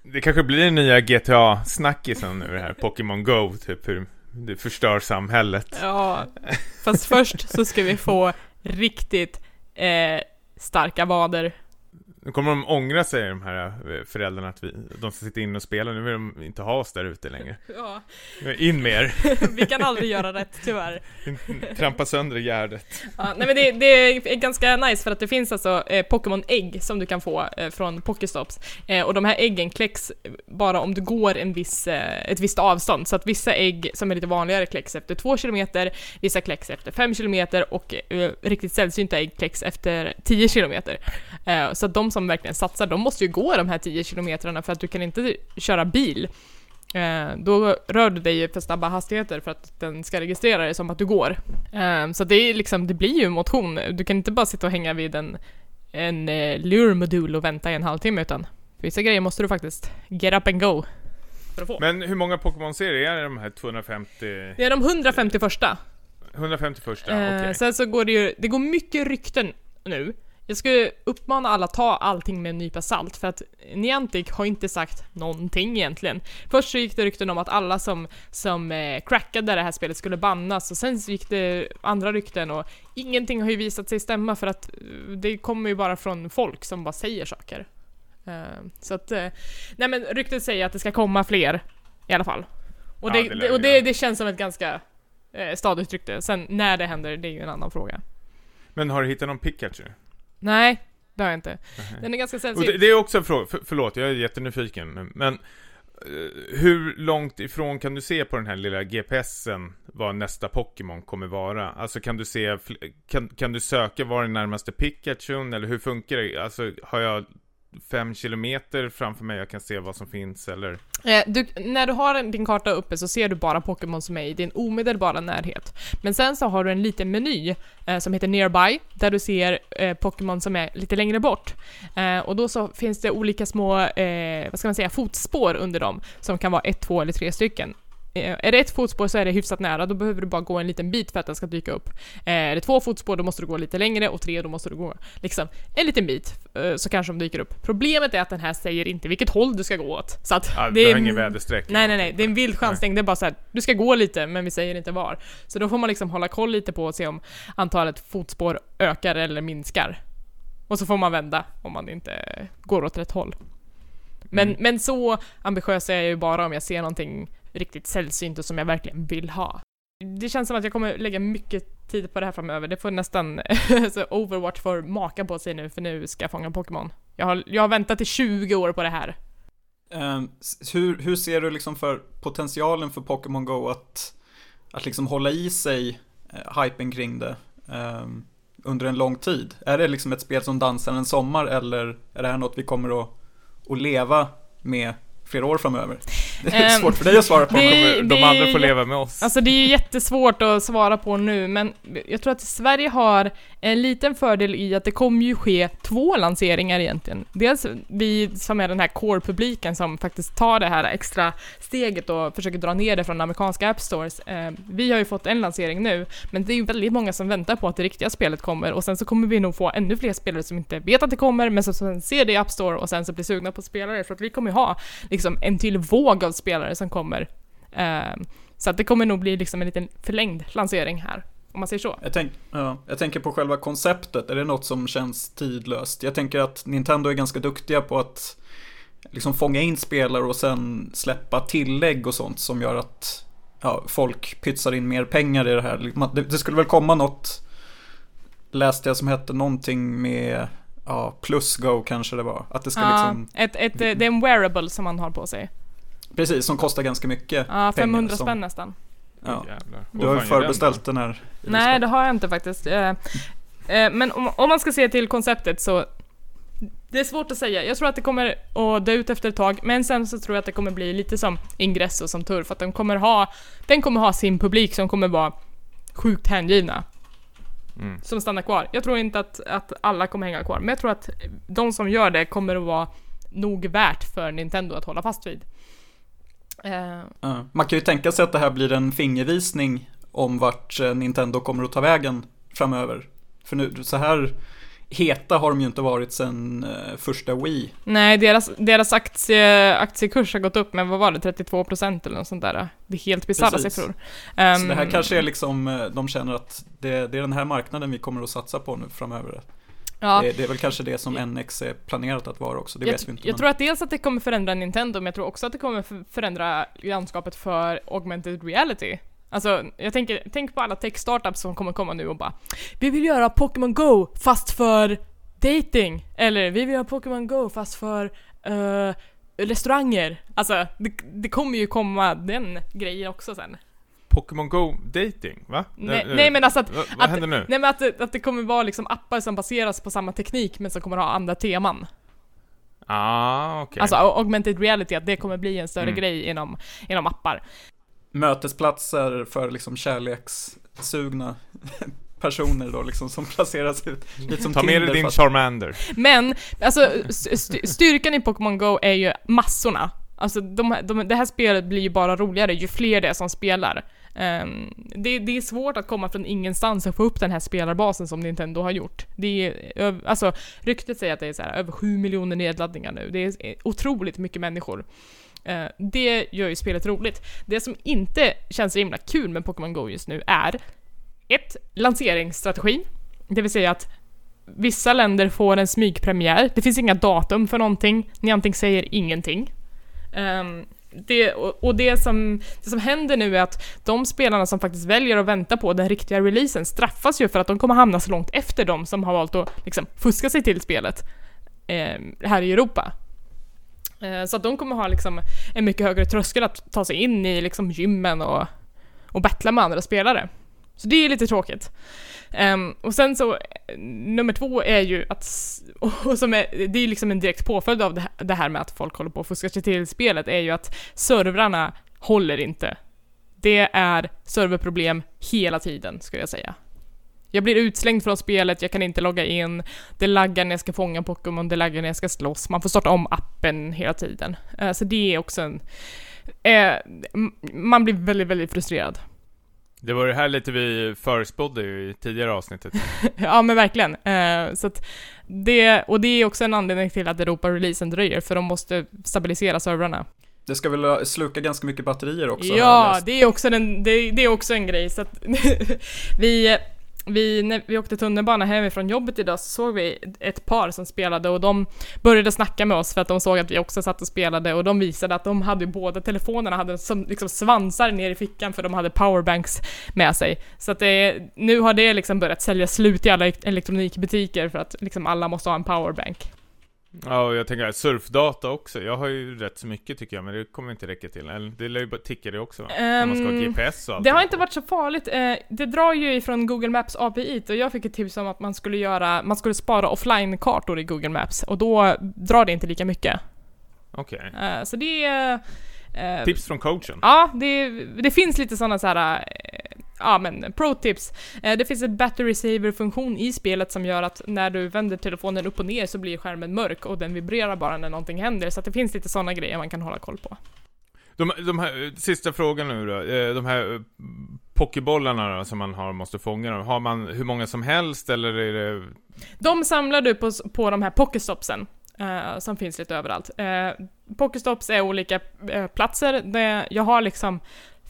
Det kanske blir den nya GTA-snackisen nu det här, Pokémon Go, typ hur det förstör samhället. Ja, fast först så ska vi få riktigt eh, starka vader. Nu kommer de ångra sig, de här eh, föräldrarna, att vi, de ska sitta inne och spela. Nu vill de inte ha oss där ute längre. Ja, In med er! vi kan aldrig göra rätt tyvärr. Trampa sönder gärdet. Ja, nej men det, det är ganska nice för att det finns alltså eh, Pokémon-ägg som du kan få eh, från Pokéstops. Eh, och de här äggen kläcks bara om du går en viss, ett visst avstånd. Så att vissa ägg som är lite vanligare kläcks efter 2 km, vissa kläcks efter 5 km och riktigt sällsynta ägg kläcks efter 10 km. Så att de som verkligen satsar, de måste ju gå de här 10 kilometrarna för att du kan inte köra bil. Eh, då rör du dig för snabba hastigheter för att den ska registrera det som att du går. Eh, så det, är liksom, det blir ju motion. Du kan inte bara sitta och hänga vid en, en eh, lure-modul och vänta i en halvtimme utan vissa grejer måste du faktiskt get up and go för att få. Men hur många Pokémon-serier är det de här 250? det är de 150 första. 150 första? Eh, Okej. Sen så går det ju, det går mycket rykten nu. Jag skulle uppmana alla att ta allting med en nypa salt för att Niantic har inte sagt någonting egentligen. Först så gick det rykten om att alla som, som eh, crackade det här spelet skulle bannas och sen så gick det andra rykten och ingenting har ju visat sig stämma för att eh, det kommer ju bara från folk som bara säger saker. Eh, så att, eh, nej men ryktet säger att det ska komma fler i alla fall. Och, Ja, det, och det det, känns som ett ganska stadigt rykte. Sen när det händer, det är ju en annan fråga. Men har du hittat någon Pikachu? Nej, det har jag inte. Nej. Den är ganska sällsynt. det, det är också en fråga, för, förlåt jag är jättenyfiken, men eh, hur långt ifrån kan du se på den här lilla GPSen vad nästa Pokémon kommer vara? Alltså kan du se, kan, kan du söka var den närmaste Pikachun eller hur funkar det? Alltså har jag fem kilometer framför mig jag kan se vad som finns eller? Eh, Du, när du har din karta uppe så ser du bara Pokémon som är i din omedelbara närhet. Men sen så har du en liten meny eh, som heter Nearby, där du ser eh, Pokémon som är lite längre bort. Eh, och då så finns det olika små, eh, vad ska man säga, fotspår under dem, som kan vara ett, två eller tre stycken. Eh, är det ett fotspår så är det hyfsat nära, då behöver du bara gå en liten bit för att den ska dyka upp. Eh, är det två fotspår då måste du gå lite längre och tre då måste du gå liksom en liten bit eh, så kanske de dyker upp. Problemet är att den här säger inte vilket håll du ska gå åt. Så att Ja, det är ingen väderstreck. Nej, nej, nej. Det är en vild chansning. Det är bara så här, du ska gå lite, men vi säger inte var. Så då får man liksom hålla koll lite på och se om antalet fotspår ökar eller minskar. Och så får man vända om man inte går åt rätt håll. Men, Mm. men så ambitiös är jag ju bara om jag ser någonting riktigt sällsynt och som jag verkligen vill ha. Det känns som att jag kommer lägga mycket tid på det här framöver. Det får nästan så Overwatch får maka på sig nu, för nu ska jag fånga Pokémon. Jag har, jag har väntat i 20 år på det här. Um, hur, hur ser du liksom för potentialen för Pokémon Go att, att liksom hålla i sig uh, hypen kring det um, under en lång tid? Är det liksom ett spel som dansar en sommar eller är det här något vi kommer att, att leva med flera år framöver? Det är Ehm, svårt för dig att svara på. det- De, andra får leva med oss. Alltså det är ju jättesvårt att svara på nu, men jag tror att Sverige har en liten fördel i att det kommer ju ske två lanseringar egentligen. Dels vi som är den här core-publiken som faktiskt tar det här extra steget och försöker dra ner det från amerikanska app stores. Eh, vi har ju fått en lansering nu, men det är ju väldigt många som väntar på att det riktiga spelet kommer och sen så kommer vi nog få ännu fler spelare som inte vet att det kommer, men som ser det i app store och sen så blir sugna på spelare, för att vi kommer ju ha liksom en till våg av spelare som kommer. Eh, så att det kommer nog bli liksom en liten förlängd lansering här, om man säger så. Jag, tänk, ja, jag tänker på själva konceptet, är det något som känns tidlöst? Jag tänker att Nintendo är ganska duktiga på att liksom fånga in spelare och sen släppa tillägg och sånt som gör att ja, folk pytsar in mer pengar i det här. Det, det skulle väl komma något, läste jag som hette någonting med, ja, plus go kanske det var. Att det ska Ja, liksom, ett, ett, det är en wearable som man har på sig. precis, som kostar ganska mycket Ja, 500 som- spänn nästan. Ja. Du har ju den förbeställt då? den här. Nej, det har jag inte faktiskt. Eh, eh, Men om, man ska se till konceptet så det är svårt att säga. Jag tror att det kommer att dö ut efter ett tag, men sen så tror jag att det kommer bli lite som Ingress och som Turf, att de kommer ha, den kommer ha sin publik som kommer vara sjukt hängivna. Mm. Som stannar kvar. Jag tror inte att, att alla kommer hänga kvar, men jag tror att de som gör det kommer att vara nog värt för Nintendo att hålla fast vid. Ja. Man kan ju tänka sig att det här blir en fingervisning om vart eh, Nintendo kommer att ta vägen framöver. För nu, så här heta har de ju inte varit sedan eh, första Wii. Nej, deras, deras aktie, aktiekurs har gått upp med, vad var det, 32% eller något sånt där. Det är helt bisarra siffror. Så Ehm, det här kanske är liksom, eh, de känner att det, det är den här marknaden vi kommer att satsa på nu framöver. ja, Det, det är väl kanske det som NX är planerat att vara också, det jag, vet vi inte. jag men- tror att dels att det kommer förändra Nintendo, men jag tror också att det kommer för- förändra landskapet för augmented reality. Alltså, jag tänker, tänk på alla tech-startups som kommer komma nu och bara Vi vill göra Pokémon Go fast för dating Eller vi vill göra Pokémon Go fast för eh, restauranger. Alltså, det, det kommer ju komma den grejen också sen. Pokémon Go dating, va? Nej, nej men alltså att, Vad, vad att, händer nu? nej, men att, att det kommer vara liksom appar som baseras på samma teknik men som kommer ha andra teman. Ah, okej. Alltså au- augmented reality, att det kommer bli en större Mm. grej inom, inom appar. Mötesplatser för liksom kärlekssugna personer då liksom som placeras ut. Lite som Ta med dig din Charmander. Men, alltså st- st- styrkan i Pokémon Go är ju massorna. Alltså de, de, det här spelet blir ju bara roligare ju fler det är som spelar. Ehm, det, det är svårt att komma från ingenstans och få upp den här spelarbasen som Nintendo har gjort. Det är, alltså, ryktet säger att det är så här, över 7 miljoner nedladdningar nu. Det är otroligt mycket människor. Eh, det gör ju spelet roligt. Det som inte känns så himla kul med Pokémon Go just nu är ett, lanseringsstrategi. Det vill säga att vissa länder får en smygpremiär. Det finns inga datum för någonting. Niantic säger ingenting. Um, det, och och det, som, det som händer nu är att de spelarna som faktiskt väljer att vänta på den riktiga releasen straffas ju för att de kommer hamna så långt efter de som har valt att liksom, fuska sig till spelet eh, här i Europa. Eh, så att de kommer ha liksom en mycket högre tröskel att ta sig in i liksom gymmen och, och battla med andra spelare. Så det är lite tråkigt. Um, och sen så, eh, nummer två är ju att, och som är, det är liksom en direkt påföljd av det här, det här med att folk håller på och fuskar sig till spelet, är ju att servrarna håller inte. Det är serverproblem hela tiden, skulle jag säga. Jag blir utslängd från spelet, jag kan inte logga in, det laggar när jag ska fånga Pokémon, det laggar när jag ska slåss, man får starta om appen hela tiden. Eh, så det är också en... eh, man blir väldigt, väldigt frustrerad. Det var det här lite vi förespådde ju i tidigare avsnittet. Ja men verkligen. Eh, så att det, och det är också en anledning till att Europa-releasen dröjer, för de måste stabilisera servrarna. Det ska väl uh, sluka ganska mycket batterier också? Ja, det är också, den, det, det är också en grej. Så att vi, vi, när vi åkte tunnelbana hemifrån jobbet idag så såg vi ett par som spelade och de började snacka med oss för att de såg att vi också satt och spelade och de visade att de hade båda telefonerna hade som liksom svansar ner i fickan för de hade powerbanks med sig. Så att det, nu har det liksom börjat sälja slut i alla elektronikbutiker för att liksom alla måste ha en powerbank. Ja, och jag tänker surfdata också. Jag har ju rätt så mycket tycker jag, men det kommer inte räcka till. Eller det lär ju bara ticka det också? Om man ska ha Ehm, GPS och allt. Det har inte varit så farligt. Eh, det drar ju ifrån Google Maps API och jag fick ett tips om att man skulle göra, man skulle spara offline-kartor i Google Maps och då drar det inte lika mycket. Okej. Eh, så det är... eh, Tips från coachen. Ja, det, det finns lite sådana så här. Ja men, pro-tips. Eh, Det finns en battery saver-funktion i spelet som gör att när du vänder telefonen upp och ner så blir skärmen mörk och den vibrerar bara när någonting händer. Så att det finns lite sådana grejer man kan hålla koll på. De, de här, sista frågan nu då. Eh, De här eh, pokébollarna då, som man har, måste fånga dem. Har man hur många som helst eller är det... De samlar du på, på de här Pokestopsen. eh, som finns lite överallt. Uh, Pokestops är olika eh, platser. Det, jag har liksom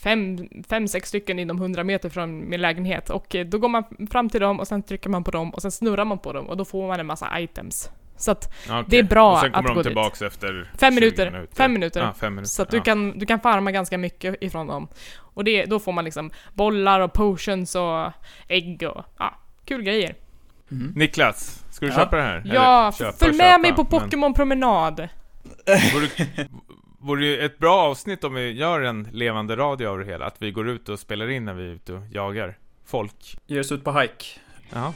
fem, fem, sex stycken inom 100 meter från min lägenhet. Och eh, då går man fram till dem och sen trycker man på dem och sen snurrar man på dem och då får man en massa items. Så att, okej. Det är bra Och sen kommer att gå de dit. tillbaks efter Fem 20 minuter. Fem minuter. Ja, fem minuter. så att du, ja. kan, du kan farma ganska mycket ifrån dem. Och det, då får man liksom bollar och potions och ägg och ja, kul grejer. Mhm. Niklas, ska du Ja. köpa det här? Ja, Eller köpa, följ med köpa, mig på men- Pokémon-promenad. Vore, vore ju ett bra avsnitt om vi gör en levande radio av det hela. Att vi går ut och spelar in när vi är ute och jagar folk. Ger oss ut på hike. Ja.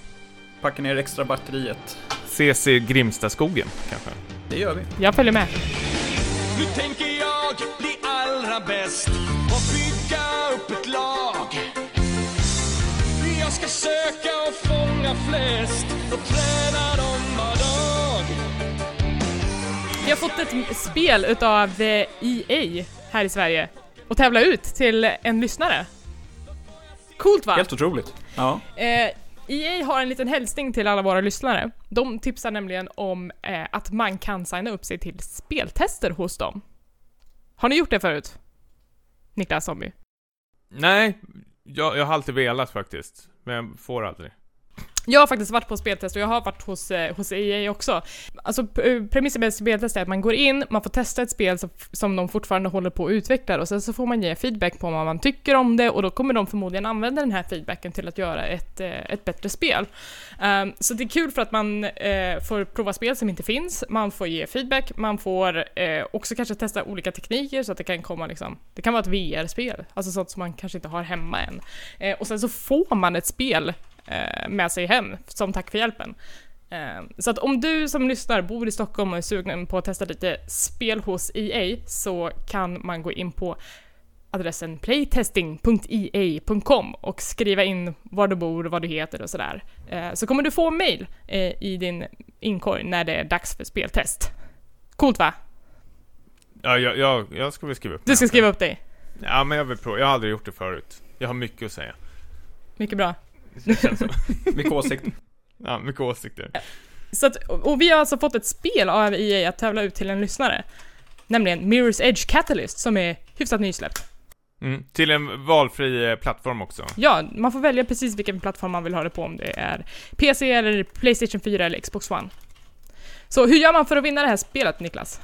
Packa ner extra batteriet. CC Grimstaskogen kanske? Det gör vi. Jag följer med. Nu tänker jag bli allra bäst och bygga upp ett lag. Jag ska söka och fånga flest och träna har fått ett spel utav eh, EA här i Sverige och tävla ut till en lyssnare. Coolt va? Helt otroligt. Ja. Eh, EA har en liten hälsning till alla våra lyssnare. De tipsar nämligen om eh, att man kan signa upp sig till speltester hos dem. Har ni gjort det förut? Niklas Zombie? Nej, jag, jag har alltid velat faktiskt. Men jag får aldrig. Jag har faktiskt varit på speltest och jag har varit hos, eh, hos EA också. Alltså eh, premissen med speltest är att man går in, man får testa ett spel som, som de fortfarande håller på att utveckla och sen så får man ge feedback på vad man tycker om det och då kommer de förmodligen använda den här feedbacken till att göra ett, eh, ett bättre spel. Um, så det är kul för att man eh, får prova spel som inte finns, man får ge feedback, man får eh, också kanske testa olika tekniker så att det kan komma liksom, det kan vara ett VR-spel, alltså sånt som man kanske inte har hemma än. Eh, och sen så får man ett spel med sig hem som tack för hjälpen. Eh, Så att om du som lyssnar bor i Stockholm och är sugen på att testa lite spel hos EA så kan man gå in på adressen playtesting.ea.com och skriva in var du bor, vad du heter och sådär. Eh, Så kommer du få mail eh, i din inkorg när det är dags för speltest. Coolt va? Ja, jag, jag, jag ska väl skriva upp Du ska mig. skriva upp dig. Ja, men jag vill prova. Jag har aldrig gjort det förut. Jag har mycket att säga. Mycket bra. Känns. Mycket åsikter. Ja, mycket åsikter. Så att, och vi har alltså fått ett spel av EA att tävla ut till en lyssnare. Nämligen Mirror's Edge Catalyst som är hyfsat nysläppt. Mm. Till en valfri eh, plattform också. Ja, man får välja precis vilken plattform man vill ha det på om det är PC eller Playstation 4 eller Xbox One. Så hur gör man för att vinna det här spelet Niklas?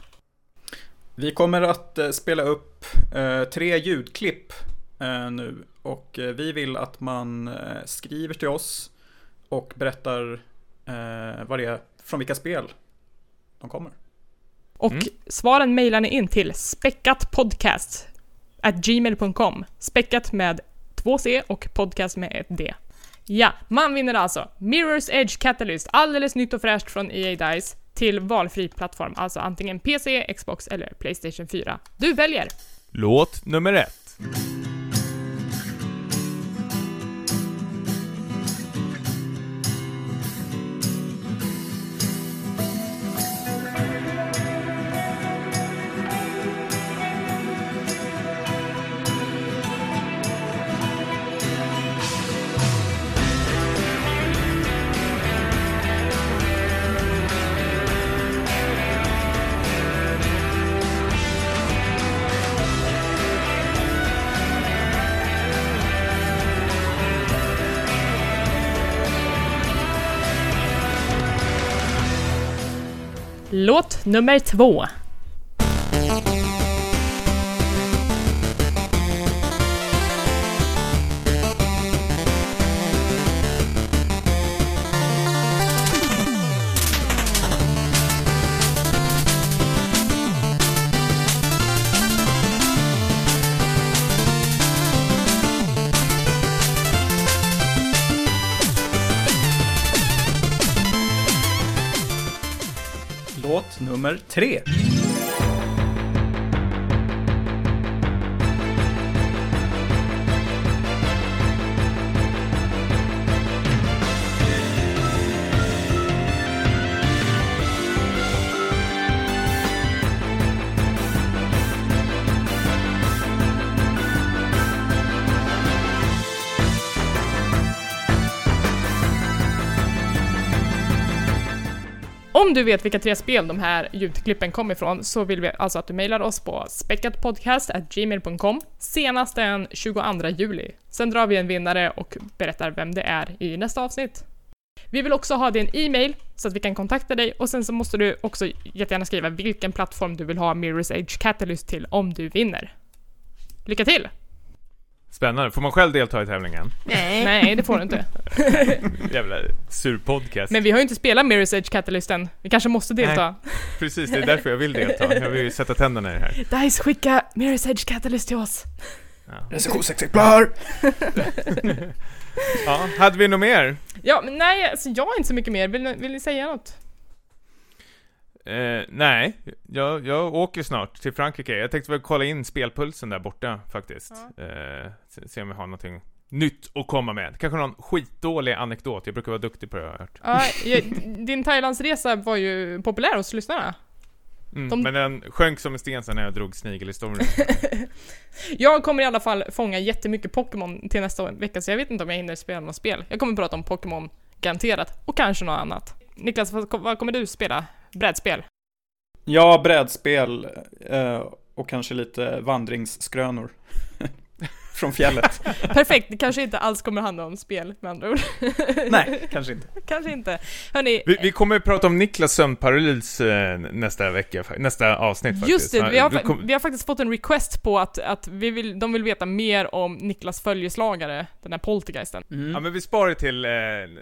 Vi kommer att eh, spela upp eh, tre ljudklipp eh, nu och eh, vi vill att man eh, skriver till oss och berättar eh, vad det är, från vilka spel de kommer. Och Mm. svaren mejlar ni in till späckatpodcast at gmail.com. Späckat med två C och podcast med ett D. Ja, man vinner alltså Mirror's Edge Catalyst, alldeles nytt och fräscht från EA Dice, till valfri plattform, alltså antingen PC, Xbox eller Playstation 4. Du väljer! Låt nummer ett. Låt nummer två. Tre. Du vet vilka tre spel de här ljudklippen kom ifrån så vill vi alltså att du mejlar oss på späckatpodcast.gmail.com senast den 22 juli. Sen drar vi en vinnare och berättar vem det är i nästa avsnitt. Vi vill också ha din e-mail så att vi kan kontakta dig och sen så måste du också jättegärna skriva vilken plattform du vill ha Mirror's Edge Catalyst till om du vinner. Lycka till! Spännande. Får man själv delta i tävlingen? Nej, det får du inte. Jävla sur podcast. Men vi har ju inte spelat Mirror's Edge Catalyst än. Vi kanske måste delta. Precis, det är därför jag vill delta. Jag vill ju sätta tänderna i det här. Dice, skicka Mirror's Edge Catalyst till oss. Recensionsexemplar! Ja, hade vi något mer? Ja, men nej, alltså jag har inte så mycket mer. Vill, vill ni säga något? Eh, nej, jag, jag åker snart till Frankrike. Jag tänkte väl kolla in spelpulsen där borta faktiskt. Eh, se, se om jag har någonting nytt att komma med. Kanske någon skitdålig anekdot. Jag brukar vara duktig på det har jag hört. Ja, jag, din Thailandsresa var ju populär hos lyssnarna. Mm, De- Men den sjönk som en sten sen när jag drog snigelhistorien. Jag kommer i alla fall fånga jättemycket Pokémon till nästa vecka, så jag vet inte om jag hinner spela något spel. Jag kommer prata om Pokémon, garanterat. Och kanske något annat. Niklas, vad kommer du spela? Brädspel? Ja, brädspel eh, och kanske lite vandringsskrönor. Från fjället. Perfekt, det kanske inte alls kommer handla om spel med andra ord. Nej, kanske inte. kanske inte. Hörni, Vi, vi kommer prata om Niklas sömnparalys eh, nästa vecka, nästa avsnitt faktiskt. Just det, vi har, kom- vi har faktiskt fått en request på att, att vi vill, de vill veta mer om Niklas följeslagare, den här poltergeisten. Ja men vi sparar till eh,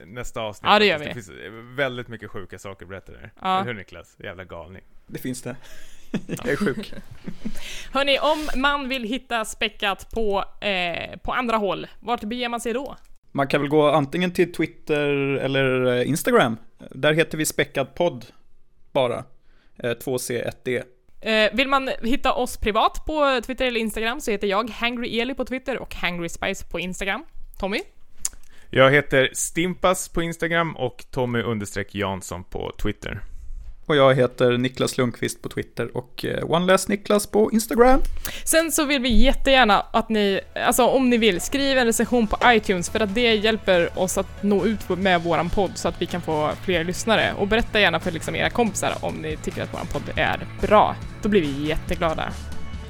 nästa avsnitt. Ja, det gör vi. Det finns eh, väldigt mycket sjuka saker att berätta där. Ja. Eller hur Niklas? Jävla galning. Det finns det. Jag är sjuk. Hörni, om man vill hitta späckat på, eh, på andra håll, vart beger man sig då? Man kan väl gå antingen till Twitter eller eh, Instagram. Där heter vi Späckad podd bara. Eh, 2C1D. Eh, vill man hitta oss privat på Twitter eller Instagram så heter jag Hangry Eli på Twitter och Hangry Spice på Instagram. Tommy? Jag heter Stimpas på Instagram och Tommy Jansson på Twitter. Och jag heter Niklas Lundqvist på Twitter och eh, OneLessNiklas på Instagram. Sen så vill vi jättegärna att ni, alltså om ni vill, skriv en recension på iTunes för att det hjälper oss att nå ut med våran podd så att vi kan få fler lyssnare. Och berätta gärna för liksom era kompisar om ni tycker att våran podd är bra. Då blir vi jätteglada.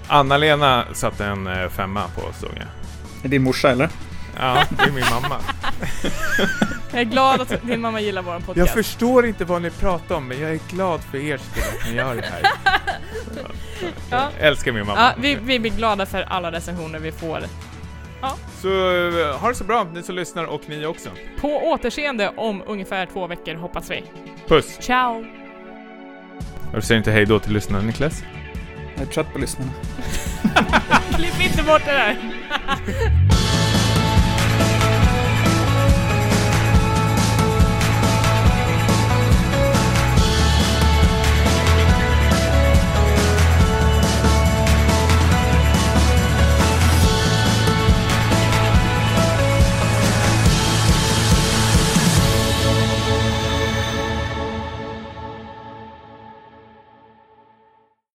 Anna-Lena satte en eh, femma på oss såg jag. Är din morsa eller? Ja, det är min mamma. Jag är glad att din mamma gillar Jag podcast. förstår inte vad ni pratar om, men jag är glad för er skull att ni gör det här. Ja. Jag älskar min mamma. Ja, vi, vi blir glada för alla recensioner vi får. Så eh, ha det så bra, ni som lyssnar och ni också. På återseende om ungefär två veckor hoppas vi. Puss! Ciao! Varför säger du inte hej då till lyssnarna, Niklas? Jag är trött på lyssnarna. Klipp inte bort det där!